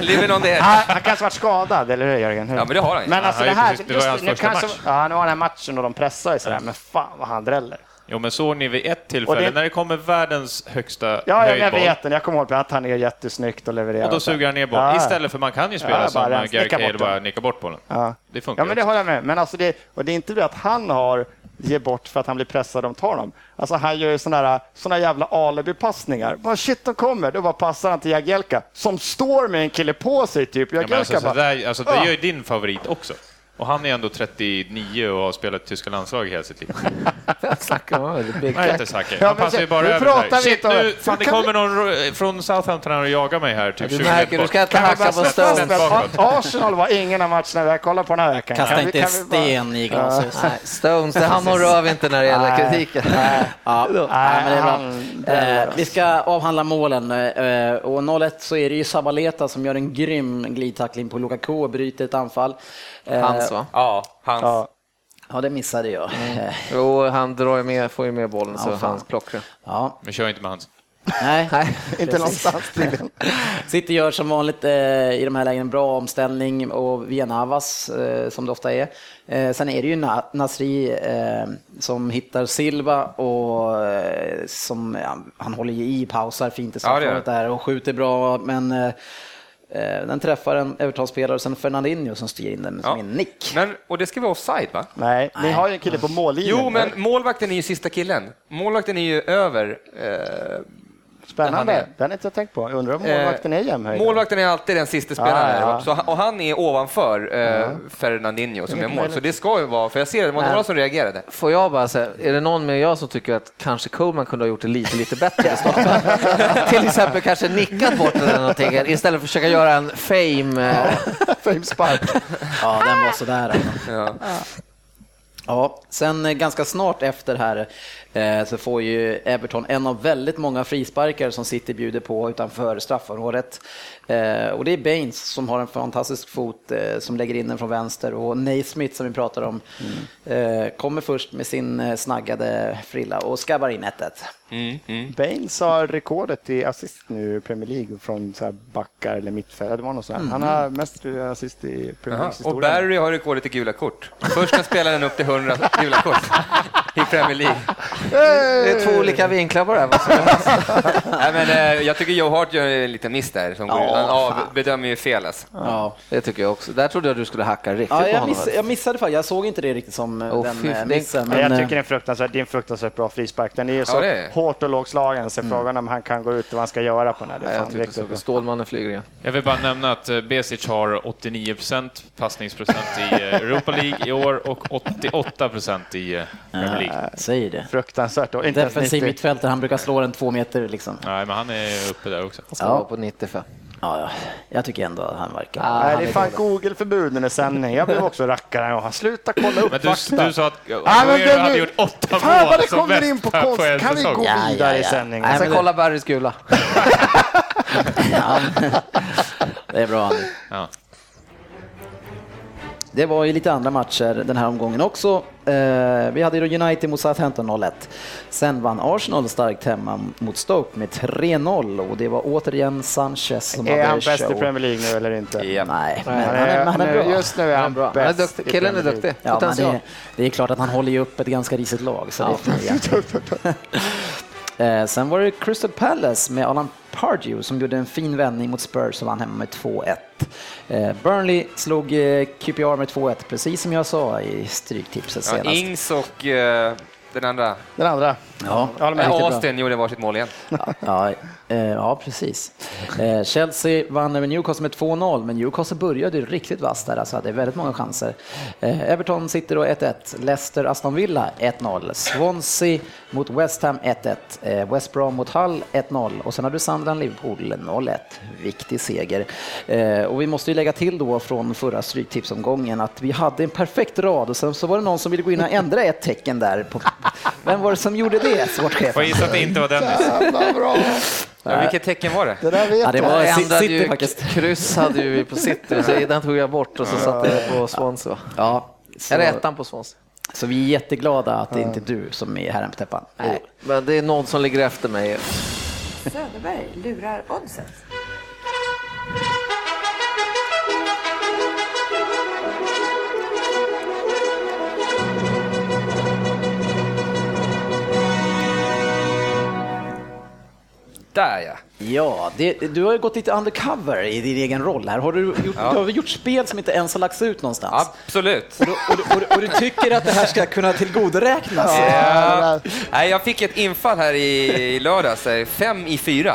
Living on the, edge. Han, han kanske varit skadad, eller hur Jörgen? Hur? Ja, men det har han ju. Men alltså Han det här, precis- det var just, hans nu första kanske, match. Ja, nu har den här matchen och de pressar ju sådär, men fan vad han dräller. Jo, men såg ni vid ett tillfälle det- när det kommer världens högsta Ja, jag, jag vet den. Jag kommer ihåg att han är jättesnyggt och levererar. och då suger han ner bollen. Ja. Istället för man kan ju spela Ja, som Gary Cahill bara nicka bort bollen. Ja. Det funkar Ja, men det håller jag med. Men alltså det, och det är inte det att han har ger bort för att han blir pressad de tar dem. Alltså han gör ju såna, där, såna jävla alibi-passningar. Bara shit, de kommer. Då bara passar han till Jagielka som står med en kille på sig typ. Ja, men Jagielka alltså, så bara... där, alltså, det Ja. gör ju din favorit också. Och han är ändå 39 och har spelat tyska landslaget hela sitt liv. Med Big Nej, inte. Ja, Han passar ju bara nu över pratar där. vi Shit, inte om- nu, fan, det kommer någon från Southampton här och jagar mig här. Typ Du 20 märker, du ska inte Kan vi hacka på Stones. Arsenal var ingen av matcherna vi har kollat på den här veckan? Kasta Kan vi- inte kan vi bara- sten i glashus. Nej, Stones, det han och röv inte när det gäller kritiken. Ja, nej, men det är bra. han- det är Eh, vi ska avhandla målen eh, och 0-1 så är det ju Sabaleta som gör en grym glidtackling på Lukaku och bryter ett anfall. Eh, Hans va? Ja, hans. Ja. Ja, det missade jag. Eh, Jo, han drar ju med, får ju med bollen så Ja, fan. han plockar. Ja, Vi kör inte med hans. nej. Nej, Inte någonstans tydligen. City gör som vanligt eh, i de här lägena en bra omställning och via Navas eh, som det ofta är. Eh, sen är det ju Na Nasri eh, som hittar Silva och eh, som ja, han håller ju i, pausar fint i Ja, straffområdet där och skjuter bra men den träffar en Everton-spelare och sen Fernandinho som styr in den som Ja. en nick. Men, och det ska vara offside va? Nej, ni har ju en kille på mållinjen. Jo, men målvakten är ju sista killen. Målvakten är ju över. Eh, Spännande. är- Den har inte jag tänkt på. Jag undrar om målvakten är jämnhöjd. målvakten är alltid den sista spelaren. Ja, ja. Så, han- och han är ovanför eh, Fernandinho som Det är mycket mål. Så det ska ju vara, för jag ser det var Nej. några som reagerade. Får jag bara säga, är det någon med jag som tycker att kanske Coleman kunde ha gjort det lite, lite bättre i starten? Till exempel kanske nickat bort den eller någonting istället för att försöka göra en fame. eh, Famespark. Ja, den var sådär. Alltså. Ja. Ja, sen eh, ganska snart efter här eh, så får ju Everton en av väldigt många frisparkar som City bjuder på utanför straffområdet. Eh, och det är Baines som har en fantastisk fot eh, som lägger in den från vänster och Naismith som vi pratar om eh, kommer först med sin snaggade frilla och skabbar in 1-1. Mm, mm. Baines har rekordet i assist nu i Premier League från så här backar eller mittfält. Det var något sånt. här. Han har mest assist i Premier Jaha. Leagues Och. Barry har rekordet i gula kort. Första spelaren upp till 100 gula kort i Premier League. Det är två olika vinklar på det här. Nej, men, eh, jag tycker Joe Hart gör en liten miss där. Som går, Ja, han av, bedömer ju fel alltså. Ja. Det tycker jag också. Där trodde jag du skulle hacka riktigt Ja, på jag, honom. miss, jag missade faktiskt. Jag såg inte det riktigt som eh, Åh, den fy, eh, det- missen. Men jag eh, tycker det är en fruktansvärt, det är en fruktansvärt bra frispark. Den är så det hårt och lågslagen så frågan om han kan gå ut och vad han ska göra på den här. Det Nej, är jag fan riktigt. Stålmannen flyger igen. Jag vill bara nämna att eh, Besic har 89% passningsprocent i eh, Europa League i år och 88 procent i eh, Premier League. eh, säger det. Fruktansvärt. Och inte ens Defensiv 90. mittfältare, han brukar slå den två meter liksom. Nej, men han är uppe där också. Han ska Ja. vara på 95. Ja, ja. Jag tycker ändå att han verkar... Ah, Nej, han det är är fan. Google-förbud när det sändning. Jag blev också rackare. Sluta kolla upp Men du, fakta. du sa att Ja, men det- hade gjort åtta Fan vad mål det som kommer bäst in på konst. en Kan vi gå Ja, ja, vidare i ja. sändningen? Jag ska det- kolla Barrys gula. Ja. det är bra. Andy. Ja. Det var ju lite andra matcher den här omgången också. Eh, vi hade ju United mot Southampton 0-1. Sen vann Arsenal starkt hemma mot Stoke med 3-0 och det var återigen Sanchez som Är hade han bäst i show. Premier League nu eller inte? Ja. Nej, men Han är, han är bra. Just nu är han, bra. Han är duktig. i Killen är duktig. Ja, det, det är klart att han håller ju upp ett ganska risigt lag. Så det får jag. Eh, Sen var det Crystal Palace med Alan Pardew som gjorde en fin vändning mot Spurs och vann hemma med 2-1. Eh, Burnley slog eh, QPR med 2-1, precis som jag sa i Stryktipset Ja, senast. Ings och eh, den andra, Den andra. Ja, riktigt eh, bra. Austin, gjorde varsitt mål igen. Ja, eh, ja precis. Eh, Chelsea vann över Newcastle med 2-0, men Newcastle började ju riktigt vasst där, alltså hade väldigt många chanser. Eh, Everton sitter då 1-1, Leicester Aston Villa 1-0, Swansea mot West Ham 1-1, eh, West Brom mot Hull 1-0 och sen har du Sunderland Liverpool 0-1. Viktig seger. Eh, och vi måste ju lägga till då från förra Stryktipsomgången att vi hade en perfekt rad och sen så var det någon som ville gå in och ändra ett tecken där. På, vem var det som gjorde det, sportchefen? Får gissa att det inte var Dennis. Jävla bra. Ja, vilket tecken var det? Det där vet Ja, det var Jag City ju, faktiskt. kryss hade ju vi på City, så den tog jag bort och så satte jag på Swansea. Ja, så, Eller ettan på Swansea. så vi är jätteglada att det inte är du som är herren på täppan. Nej, men det är någon som ligger efter mig. Söderberg lurar oddset. Där ja. Ja, det, du har ju gått lite undercover i din egen roll här. Har du, gjort, Ja. du har gjort spel som inte ens har lagts ut någonstans? Absolut. Och, du, och, och, och du tycker att det här ska kunna tillgodoräknas? Ja. Nej, jag fick ett infall här i, i lördags, eh, fem i fyra.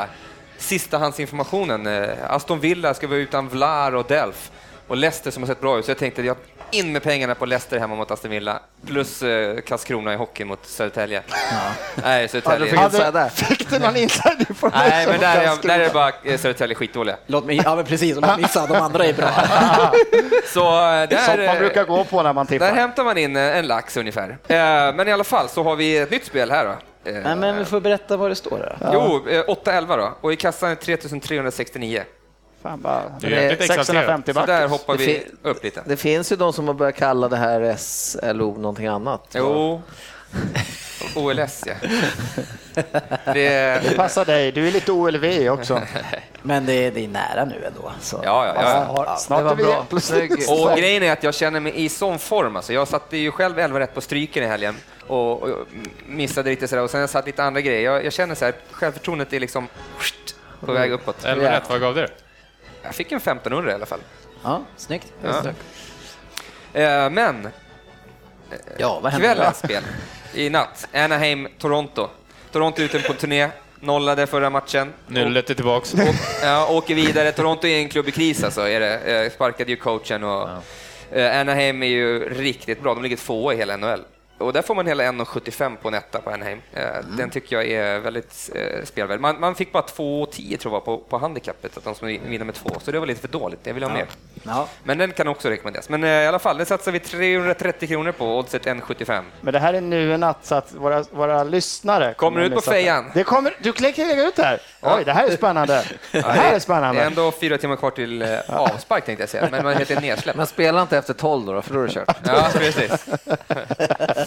Sistahandsinformationen. eh, Aston Villa ska vara utan Vlar och Delf. Och Leicester som har sett bra ut, så jag tänkte jag in med pengarna på Leicester hemma mot Aston Villa. Plus eh, Karlskrona i hockey mot Södertälje. Nej, Södertälje. Hade, fick du någon inside information? Nej, men där är, jag- där är det bara eh, Södertälje skitdåliga. Låt mig, ja men precis, om jag missar, de andra är bra. Så eh, Sånt man där, brukar eh, gå på när man där tippar. hämtar man in eh, en lax ungefär. Eh, Men i alla fall så har vi ett nytt spel här då. Eh, Nej, men vi får berätta vad det står då. Jo, eh, 8-11 då. Och i kassan är 3369. Fan, bara, Du är jäkligt exalterad. 650 Så back. där hoppar Det vi upp lite. Det finns ju de som har börjat kalla det här SLO någonting annat. Jo. OLS ja. Det, Det passar dig. Du är lite OLV också. Men det, är- det är nära nu ändå. Så. ja, ja, ja. Har- Det Snart var är vi... bra. Och grejen är att jag känner mig i sån form. Alltså. Jag satte ju själv 11 rätt på stryken i helgen och, och missade lite sådär. Och sen jag satt lite andra grejer. Jag, jag känner så här, självförtroendet är liksom på väg uppåt. Elva rätt, vad gav det? Jag fick en 1500 i alla fall. Ja, snyggt. Ja. Eh, Men Ja, vad kvällens spel i natt, Anaheim, Toronto. Toronto är ute på turné, nollade förra matchen. Nyllet är tillbaks. Ja, åker vidare. Toronto är en klubb i kris alltså. Är det. Eh, Sparkade ju coachen och eh, Anaheim är ju riktigt bra. De ligger tvåa i hela NHL. Och där får man hela 1,75 på en etta på Anaheim. Eh, Den tycker jag är väldigt eh, spelvärd. Man, man fick bara 2,10 tror jag på, på handikappet, att de som vinner med två. Så det var lite för dåligt. Jag vill ha mer. Ja. Men den kan också rekommenderas. Men eh, i alla fall, det satsar vi 330 kronor på, oddset 1,75. Men det här är nu en natt så att våra, våra lyssnare... Kommer ut på fejan. Det kommer, du klickar lägga ut här. Oj, det här är spännande. Det här är Det är spännande. ändå fyra timmar kvar till eh, avspark tänkte jag säga, men man heter nedsläpp. Men spela inte efter 12 då, för då är det kört. Ja, precis.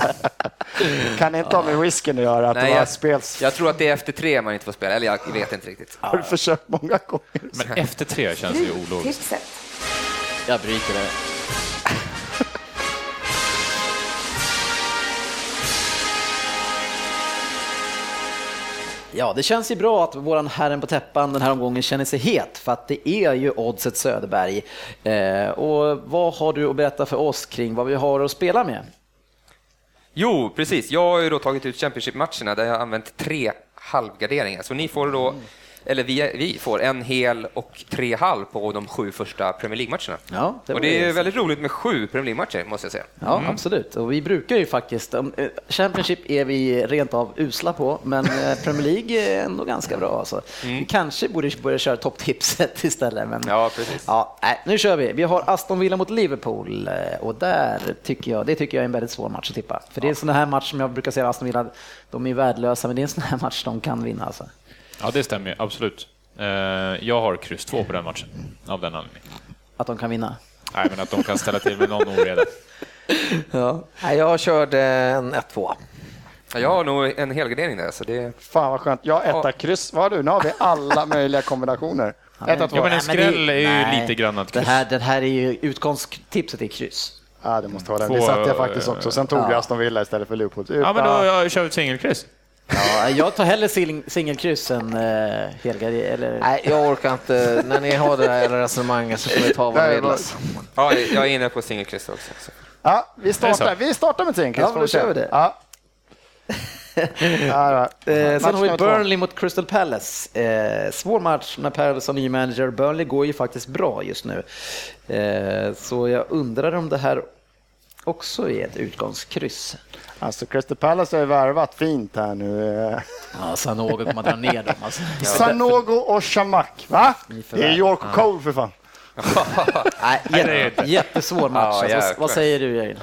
Kan inte ha med whiskyn att göra, att Nej, det var jag- spels... Jag tror att det är efter tre man inte får spela, eller jag vet inte riktigt. Har du försökt många gånger? Men efter tre känns det ju ologiskt. Tipset. Jag bryter det. Ja, det känns ju bra att våran herren på täppan den här omgången känner sig het, för att det är ju oddset Söderberg. Eh, och vad har du att berätta för oss kring vad vi har att spela med? Jo, precis. Jag har ju då tagit ut Championship-matcherna där jag har använt tre halvgarderingar. Så ni får då, mm eller vi, vi får en hel och tre halv på de sju första Premier League-matcherna. Ja, och det är väldigt roligt med sju Premier League-matcher, måste jag säga. Ja, absolut. Och vi brukar ju faktiskt, eh, Championship är vi rent av usla på, men eh, Premier League är ändå ganska bra. Alltså. Vi kanske borde börja köra topptipset istället. Men, Ja, precis. Ja, nej, nu kör vi. Vi har Aston Villa mot Liverpool eh, och där tycker jag, det tycker jag är en väldigt svår match att tippa. För det är en sån här match som jag brukar säga Aston Villa, de är värdelösa, men det är en sån här match de kan vinna. Alltså. Ja, det stämmer ju, absolut. Eh, Jag har kryss två på den matchen, av den anledningen. Att de kan vinna. Nej, men att de kan ställa till med någon oreda. Ja. Jag körde en 1-2. Ja, Jag har nog en helgardering där, så det... Fan vad skönt. Jag etta kryss. Vad har du? Nu har vi alla möjliga kombinationer. Etta, två. Ja, men en det- skräll är ju nej. lite grann att Det kryss. här, det här är ju utgångstipset är kryss. Ja, det måste vara den. Två, Det satte jag faktiskt också. Sen tog ja. vi Aston Villa istället för Liverpool. Ja, men då jag kör vi ett singelkryss. Ja, jag tar hellre sing- singelkryss än uh, helgardering. Eller... Nej, jag orkar inte. När ni har det här resonemanget så får ni ta vad ni vill. Alltså. Ja, jag är inne på singelkryss också. Så. Ja, vi startar, vi startar med Tinkers. Ja, då kör vi det. Ja. ja. Eh, sen har vi. Burnley mot Crystal Palace. Eh, svår match när Palace har ny manager. Burnley går ju faktiskt bra just nu. Eh, så jag undrar om det här också är ett utgångskryss. Alltså Crystal Palace har ju värvat fint här nu. Eh. Ja, Sanogo kommer att dra ner dem. Alltså. Sanogo och Shamak, va? Det är York och Cole för fan. Nej, jätte, jättesvår match. Ja, alltså, vad säger du, Jörgen?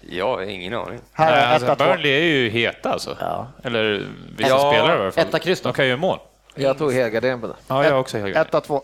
Jag har ingen aning. Här, Nej, alltså, Burnley är ju heta alltså. Ja. Eller vissa ja, spelare i alla fall. Etta kryss De kan ju göra mål. Jag tog Högaden på det. Ja, jag också Högaden. 1-2.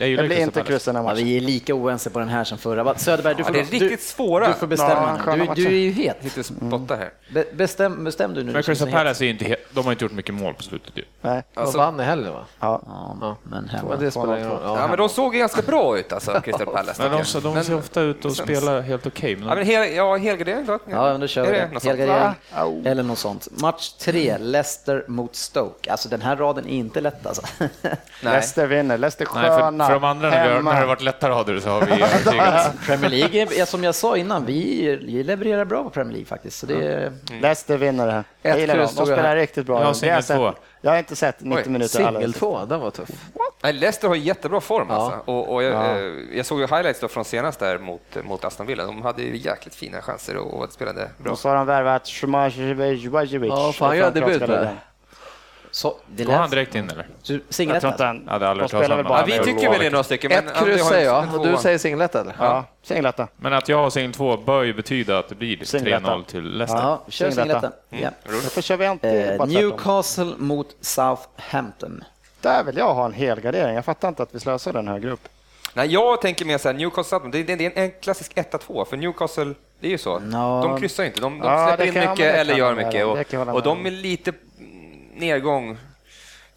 Jag, jag blir inte kryssen ja, Vi är lika oense på den här som förra. Söderberg, du får, ja, det är riktigt du, svåra. Du får bestämma. Ja, du, du, är ju het. Spotta här. Mm. Be, bestäm, bestäm du nu. Men Crystal Palace är inte het. De har inte gjort mycket mål på slutet ju. Nej. Alltså, de vann heller va? Ja. ja men hemma. Det spelar ingen roll. Men de såg ganska bra ut alltså, Crystal Palace. men också, de ser ofta ut att spela helt okej. Okay, men... Ja, men ja, helgardering då. Ja, men då kör vi det. Helgardering eller något sånt. Match tre, Leicester mot Stoke. Alltså den här raden är inte lätt alltså. Leicester vinner. Leicester sköna för de andra, när, vi har, när det har varit lättare rader så har vi övertygat. Premier League, är, som jag sa innan, vi, vi levererar bra på Premier League faktiskt. Så det är, Leicester vinner det här. Jag Ett gillar dem. De jag spelar riktigt bra. Jag har jag, singel sett. jag har inte sett 90 Oj, minuter Singel alls. två, den var tuff. Nej, Leicester har jättebra form Ja. alltså. Och, och jag, Ja. eh, jag såg ju highlights då från senast där mot, mot Aston Villa. De hade ju jäkligt fina chanser och, och spelade bra. Och så har de värvat Shumajevic. Ja, fan, gör debut. Så, det Går han direkt in eller? du, Jag singelett tror inte alltså? han... Ja, de spelar väl bara Ja, vi tycker väl det några stycken. Men Ett kryss säger en- jag och du säger singlet eller? Ja, singeletta. Men att jag har singel 2 bör ju betyda att det blir Singletta. 3-0 till Leicester. Ja, kör Singletta. singelletten. Ja. Kör vi inte Eh? Newcastle mot Southampton. Där vill jag ha en helgardering. Jag fattar inte att vi slösar den högre upp. Nej, jag tänker mer så här, Newcastle det, det, det är en klassisk 1-2, för Newcastle, det är ju så. Ja. De kryssar ju inte, de, de Ja, släpper in mycket eller gör mycket. Och, och de är lite nedgång.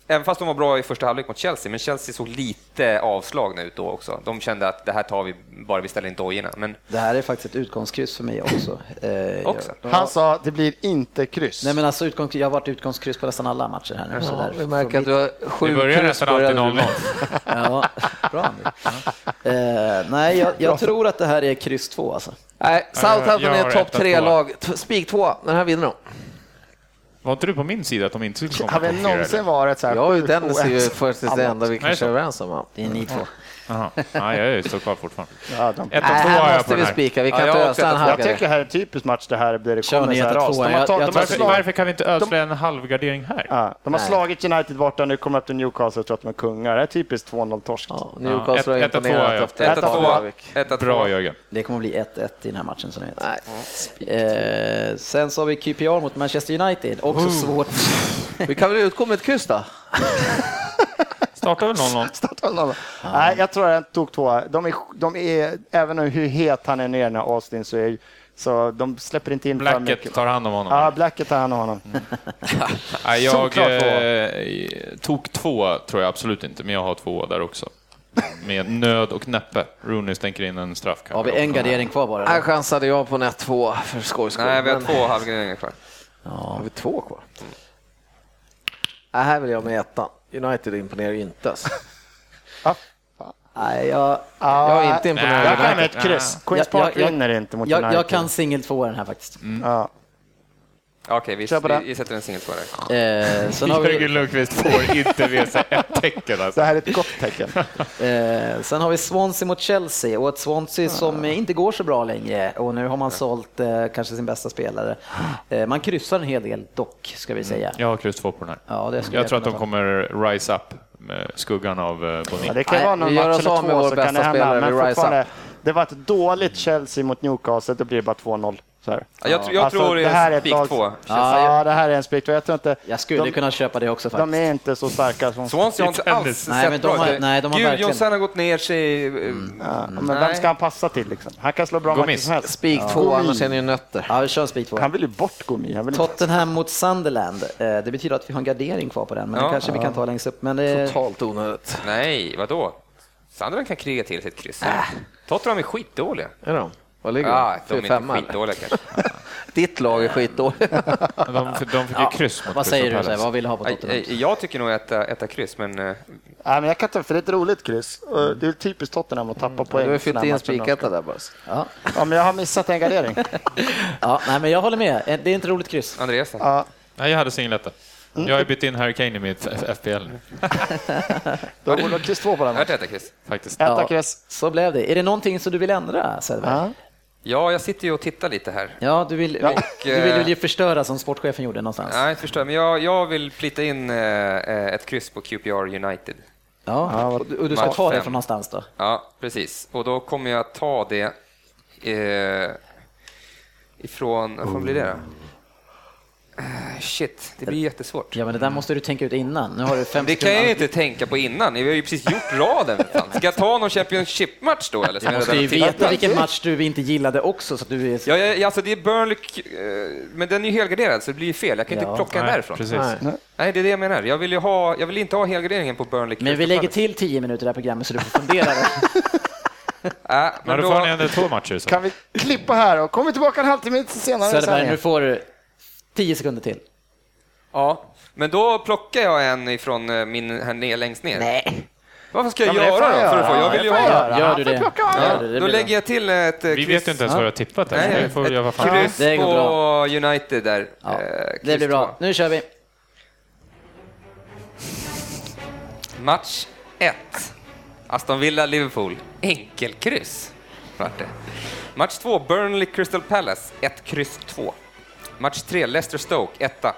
Även fast de var bra i första halvlek mot Chelsea, men Chelsea såg lite avslagna ut då också. De kände att det här tar vi bara vi ställer in dojorna. Men Det här är faktiskt ett utgångskryss för mig också. Eh, Också? jag- Han sa det blir inte kryss. Nej men alltså utgångs, jag har varit utgångskryss på nästan alla matcher här nu. så Ja, där. vi märker att du har sju Det börjar kryss nästan alltid började du 0-0. med. Ja, bra Andy. Eh, nej, jag, jag tror att det här är kryss två alltså. Nej, Southampton är topp etta, tre tvåa. lag. T- Spik två, den här vinner de. Var inte du på min sida att de inte skulle komma Har vi någonsin varit så här Jag och Dennis är ju faktiskt det enda vi kanske är överens om. Det är ni två. Jaha. Ja, jag står kvar fortfarande. Ja, de... Ett och Nej, två har här jag måste vi spika. Vi kan Ja, inte ösa en också- Jag tycker det här är en typisk match det här där det Kör kommer så här ras. De har, tagit- de Varför, varför kan vi inte ödsla en halvgardering här? ja, de har Nej. slagit United borta, nu kommer de upp till Newcastle och tror att de är kungar. Det är typiskt 2-0-torsk. Ja, Newcastle har imponerat har efter. Halvvik. 1-2. Bra Jörgen. Det kommer bli 1-1 i den här matchen som ni vet. Eh, sen så har vi QPR mot Manchester United, också svårt. Vi kan väl utgå med ett kryss då? Startar väl 0-0? Startar någon. Nej, jag tror att den tog två. De är, de är, även hur het han är ner när Austin så, är, så de släpper inte in för Blacket mycket. tar hand om honom. Ja, Blacket tar hand om honom. Nej, jag Solklart två. eh, tog två, tror jag absolut inte, men jag har två där också. Med nöd och näppe. Rooney stänker in en straff. Har vi en gardering kvar bara? Här chansade jag på en 1-2 för skojs skull. Nej, vi har men- två halvgarderingar kvar. Har vi två kvar? Ja, här vill jag med ettan. United imponerar ju inte. Alltså. Nej, jag, Ja, Jag är inte imponerad Jag kan ett kryss. Queens Jag- Park vinner inte mot jag, United. jag kan singel två den här faktiskt. Ja. Okej, vi, vi, vi sätter en singel på det. Eh, sen, har vi, Jörgen Lundqvist får inte sig ett tecken alltså. Det här är ett gott tecken. eh, sen har vi Swansea mot Chelsea och ett Swansea som eh, inte går så bra längre och nu har man sålt eh, kanske sin bästa spelare. Eh, man kryssar en hel del dock, ska vi säga. Jag har kryss två på den här. Ja, det Jag tror att de kommer rise up med skuggan av eh, Boni. Ja, det kan Nej, vara någon vi gör match oss eller av med två vår så bästa kan det hända. spelare, Men fortfarande, det var ett dåligt Chelsea mot Newcastle, då blir det bara 2-0. Så här. Ja, jag, tr- jag Alltså, tror det det här är ett spik två. Ja, det här är en spik. Jag tror inte... Jag skulle de, kunna köpa det också faktiskt. de är inte så starka som... Swansea har inte alls Nej, sett de bra har- ut. nej, de har Gud, verkligen- Jonsson har gått ner sig. eh, Ja, men Nej. vem ska han passa till liksom? Han kan slå bra matcher som helst. Spik två, annars är ni nötter. Ja, vi kör spik två. Han vill ju bort Gomi. Han vill inte... Tottenham mot Sunderland. Eh, Det betyder att vi har en gardering kvar på den, men Ja. det kanske vi kan ta längst upp. Men det, Totalt onödigt. Nej, vadå? Sunderland kan kriga till sitt kryss. Äh. Tottenham är skitdåliga. Är de? Vad ligger Ja, de? de är Fyra, femma, inte skitdåliga kanske. Ditt lag är skitdåligt. De, de fick ju kryss mot vad säger du? Palace. vad vill du ha på Tottenham? eh, Jag tycker nog etta, etta kryss, men eh, Nej, men jag kan ta för det är ett roligt kryss. Det är typiskt Tottenham att tappa poäng. Du har fyllt in spiketta där bara. Ja. Ja, men jag har missat en gardering. Ja, nej, men jag håller med. Det är inte roligt kryss. Andreas då? Ja, Nej, jag hade singeletta. Jag har bytt in Harry Kane i mitt FPL nu, du ha kryss två på den. Jag har ett etta kryss. faktiskt. Ja. kryss. Så blev det. Är det någonting som du vill ändra, Söderberg? Ja. Ja, jag sitter ju och tittar lite här. Ja, du vill, Ja. du vill ju förstöra som sportchefen gjorde någonstans? Nej, jag förstår, men jag, jag vill plita in eh, ett kryss på QPR United. Ja, och du, och du ska ta det från någonstans då? Ja, precis. Och då kommer jag ta det eh, ifrån... Vad blir det då? Eh, Shit, det blir jättesvårt. Ja, men det där måste du tänka ut innan. Nu har du fem Det kan jag ju inte tänka på innan. Vi har ju precis gjort raden. Ska jag ta någon Championship-match då? Eller? Du jag måste ju veta vilken match du inte gillade också, så att du är... Ja, ja, alltså det är Burnley, eh, men den är ju helgarderad så det blir ju fel. Jag kan Ja. inte plocka en Nej, därifrån. precis. Nej. Nej, det är det jag menar. Jag vill ju ha, jag vill inte ha helgarderingen på Burnley. Men vi lägger till tio minuter i det här programmet så du får fundera. Äh, Men men då får ni då, ändå två matcher. Så. Kan vi klippa här och kommer tillbaka en halvtimme senare Söderberg, nu får du tio sekunder till. ja, men då plockar jag en ifrån eh, min här ner, längst ner. Nej. Varför ska jag Ja, göra då? För att få? Jag vill ju ha... Gör Han du det? Ja, Då lägger jag till ett eh, Vi kryss. vet ju inte ens vad du har tippat än. Nej, får göra vad ett fan. kryss Det går på bra. United där. Ja, Eh, det kryss blir bra. Nu kör vi. Match 1. Aston Villa-Liverpool. Enkelkryss. Vart det. Match 2. Burnley-Crystal Palace. 1, kryss 2. Match 3. Leicester-Stoke. 1.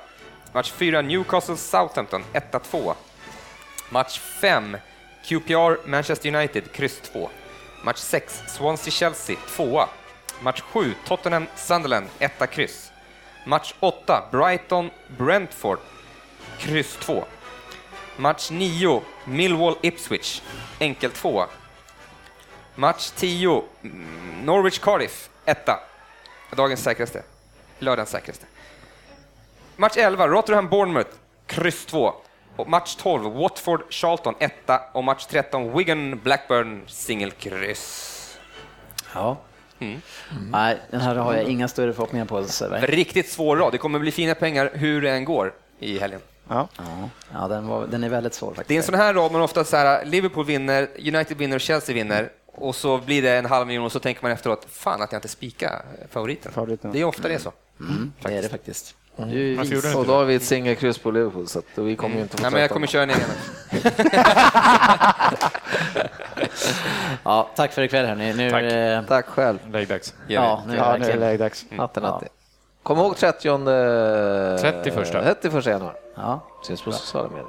Match 4. Newcastle-Southampton. 1, 2. Match 5. QPR-Manchester United. Kryss 2. Match 6. Swansea-Chelsea. 2. Match 7. Tottenham-Sunderland. 1, kryss. Match 8. Brighton-Brentford. Kryss 2. Match 9, Millwall Ipswich, enkel 2. Match 10, mm, Norwich Cardiff, 1. Dagens säkraste. Lördagens säkraste. Match 11, Rotherham Bournemouth, kryss 2. Och match 12, Watford Charlton, etta. Och match 13, Wigan Blackburn, singelkryss. Ja. Mm. Nej, den här har jag inga större förhoppningar på. Söderberg. Riktigt svår rad. Det kommer bli fina pengar hur det än går i helgen. Ja. Ja, den, var, den är väldigt svår faktiskt. Det är en sån här rad man ofta så här, Liverpool vinner, United vinner och Chelsea vinner och så blir det en halv miljon och så tänker man efteråt, fan att jag inte spikar favoriten. Favoriten. Det är ofta det är så. Mm, det är det faktiskt. Gjorde du Och då har vi ett singelkryss på Liverpool, så att vi kommer ju inte få Nej, men jag kommer köra egen. Ja, tack för ikväll hörni. Nu, Tack. eh, Tack själv. Läggdags. ja, nu är det Ja, det verkligen... läggdags. Natten natt. Kom ihåg 30... 31. 31 januari. Ja. Syns på sociala medier.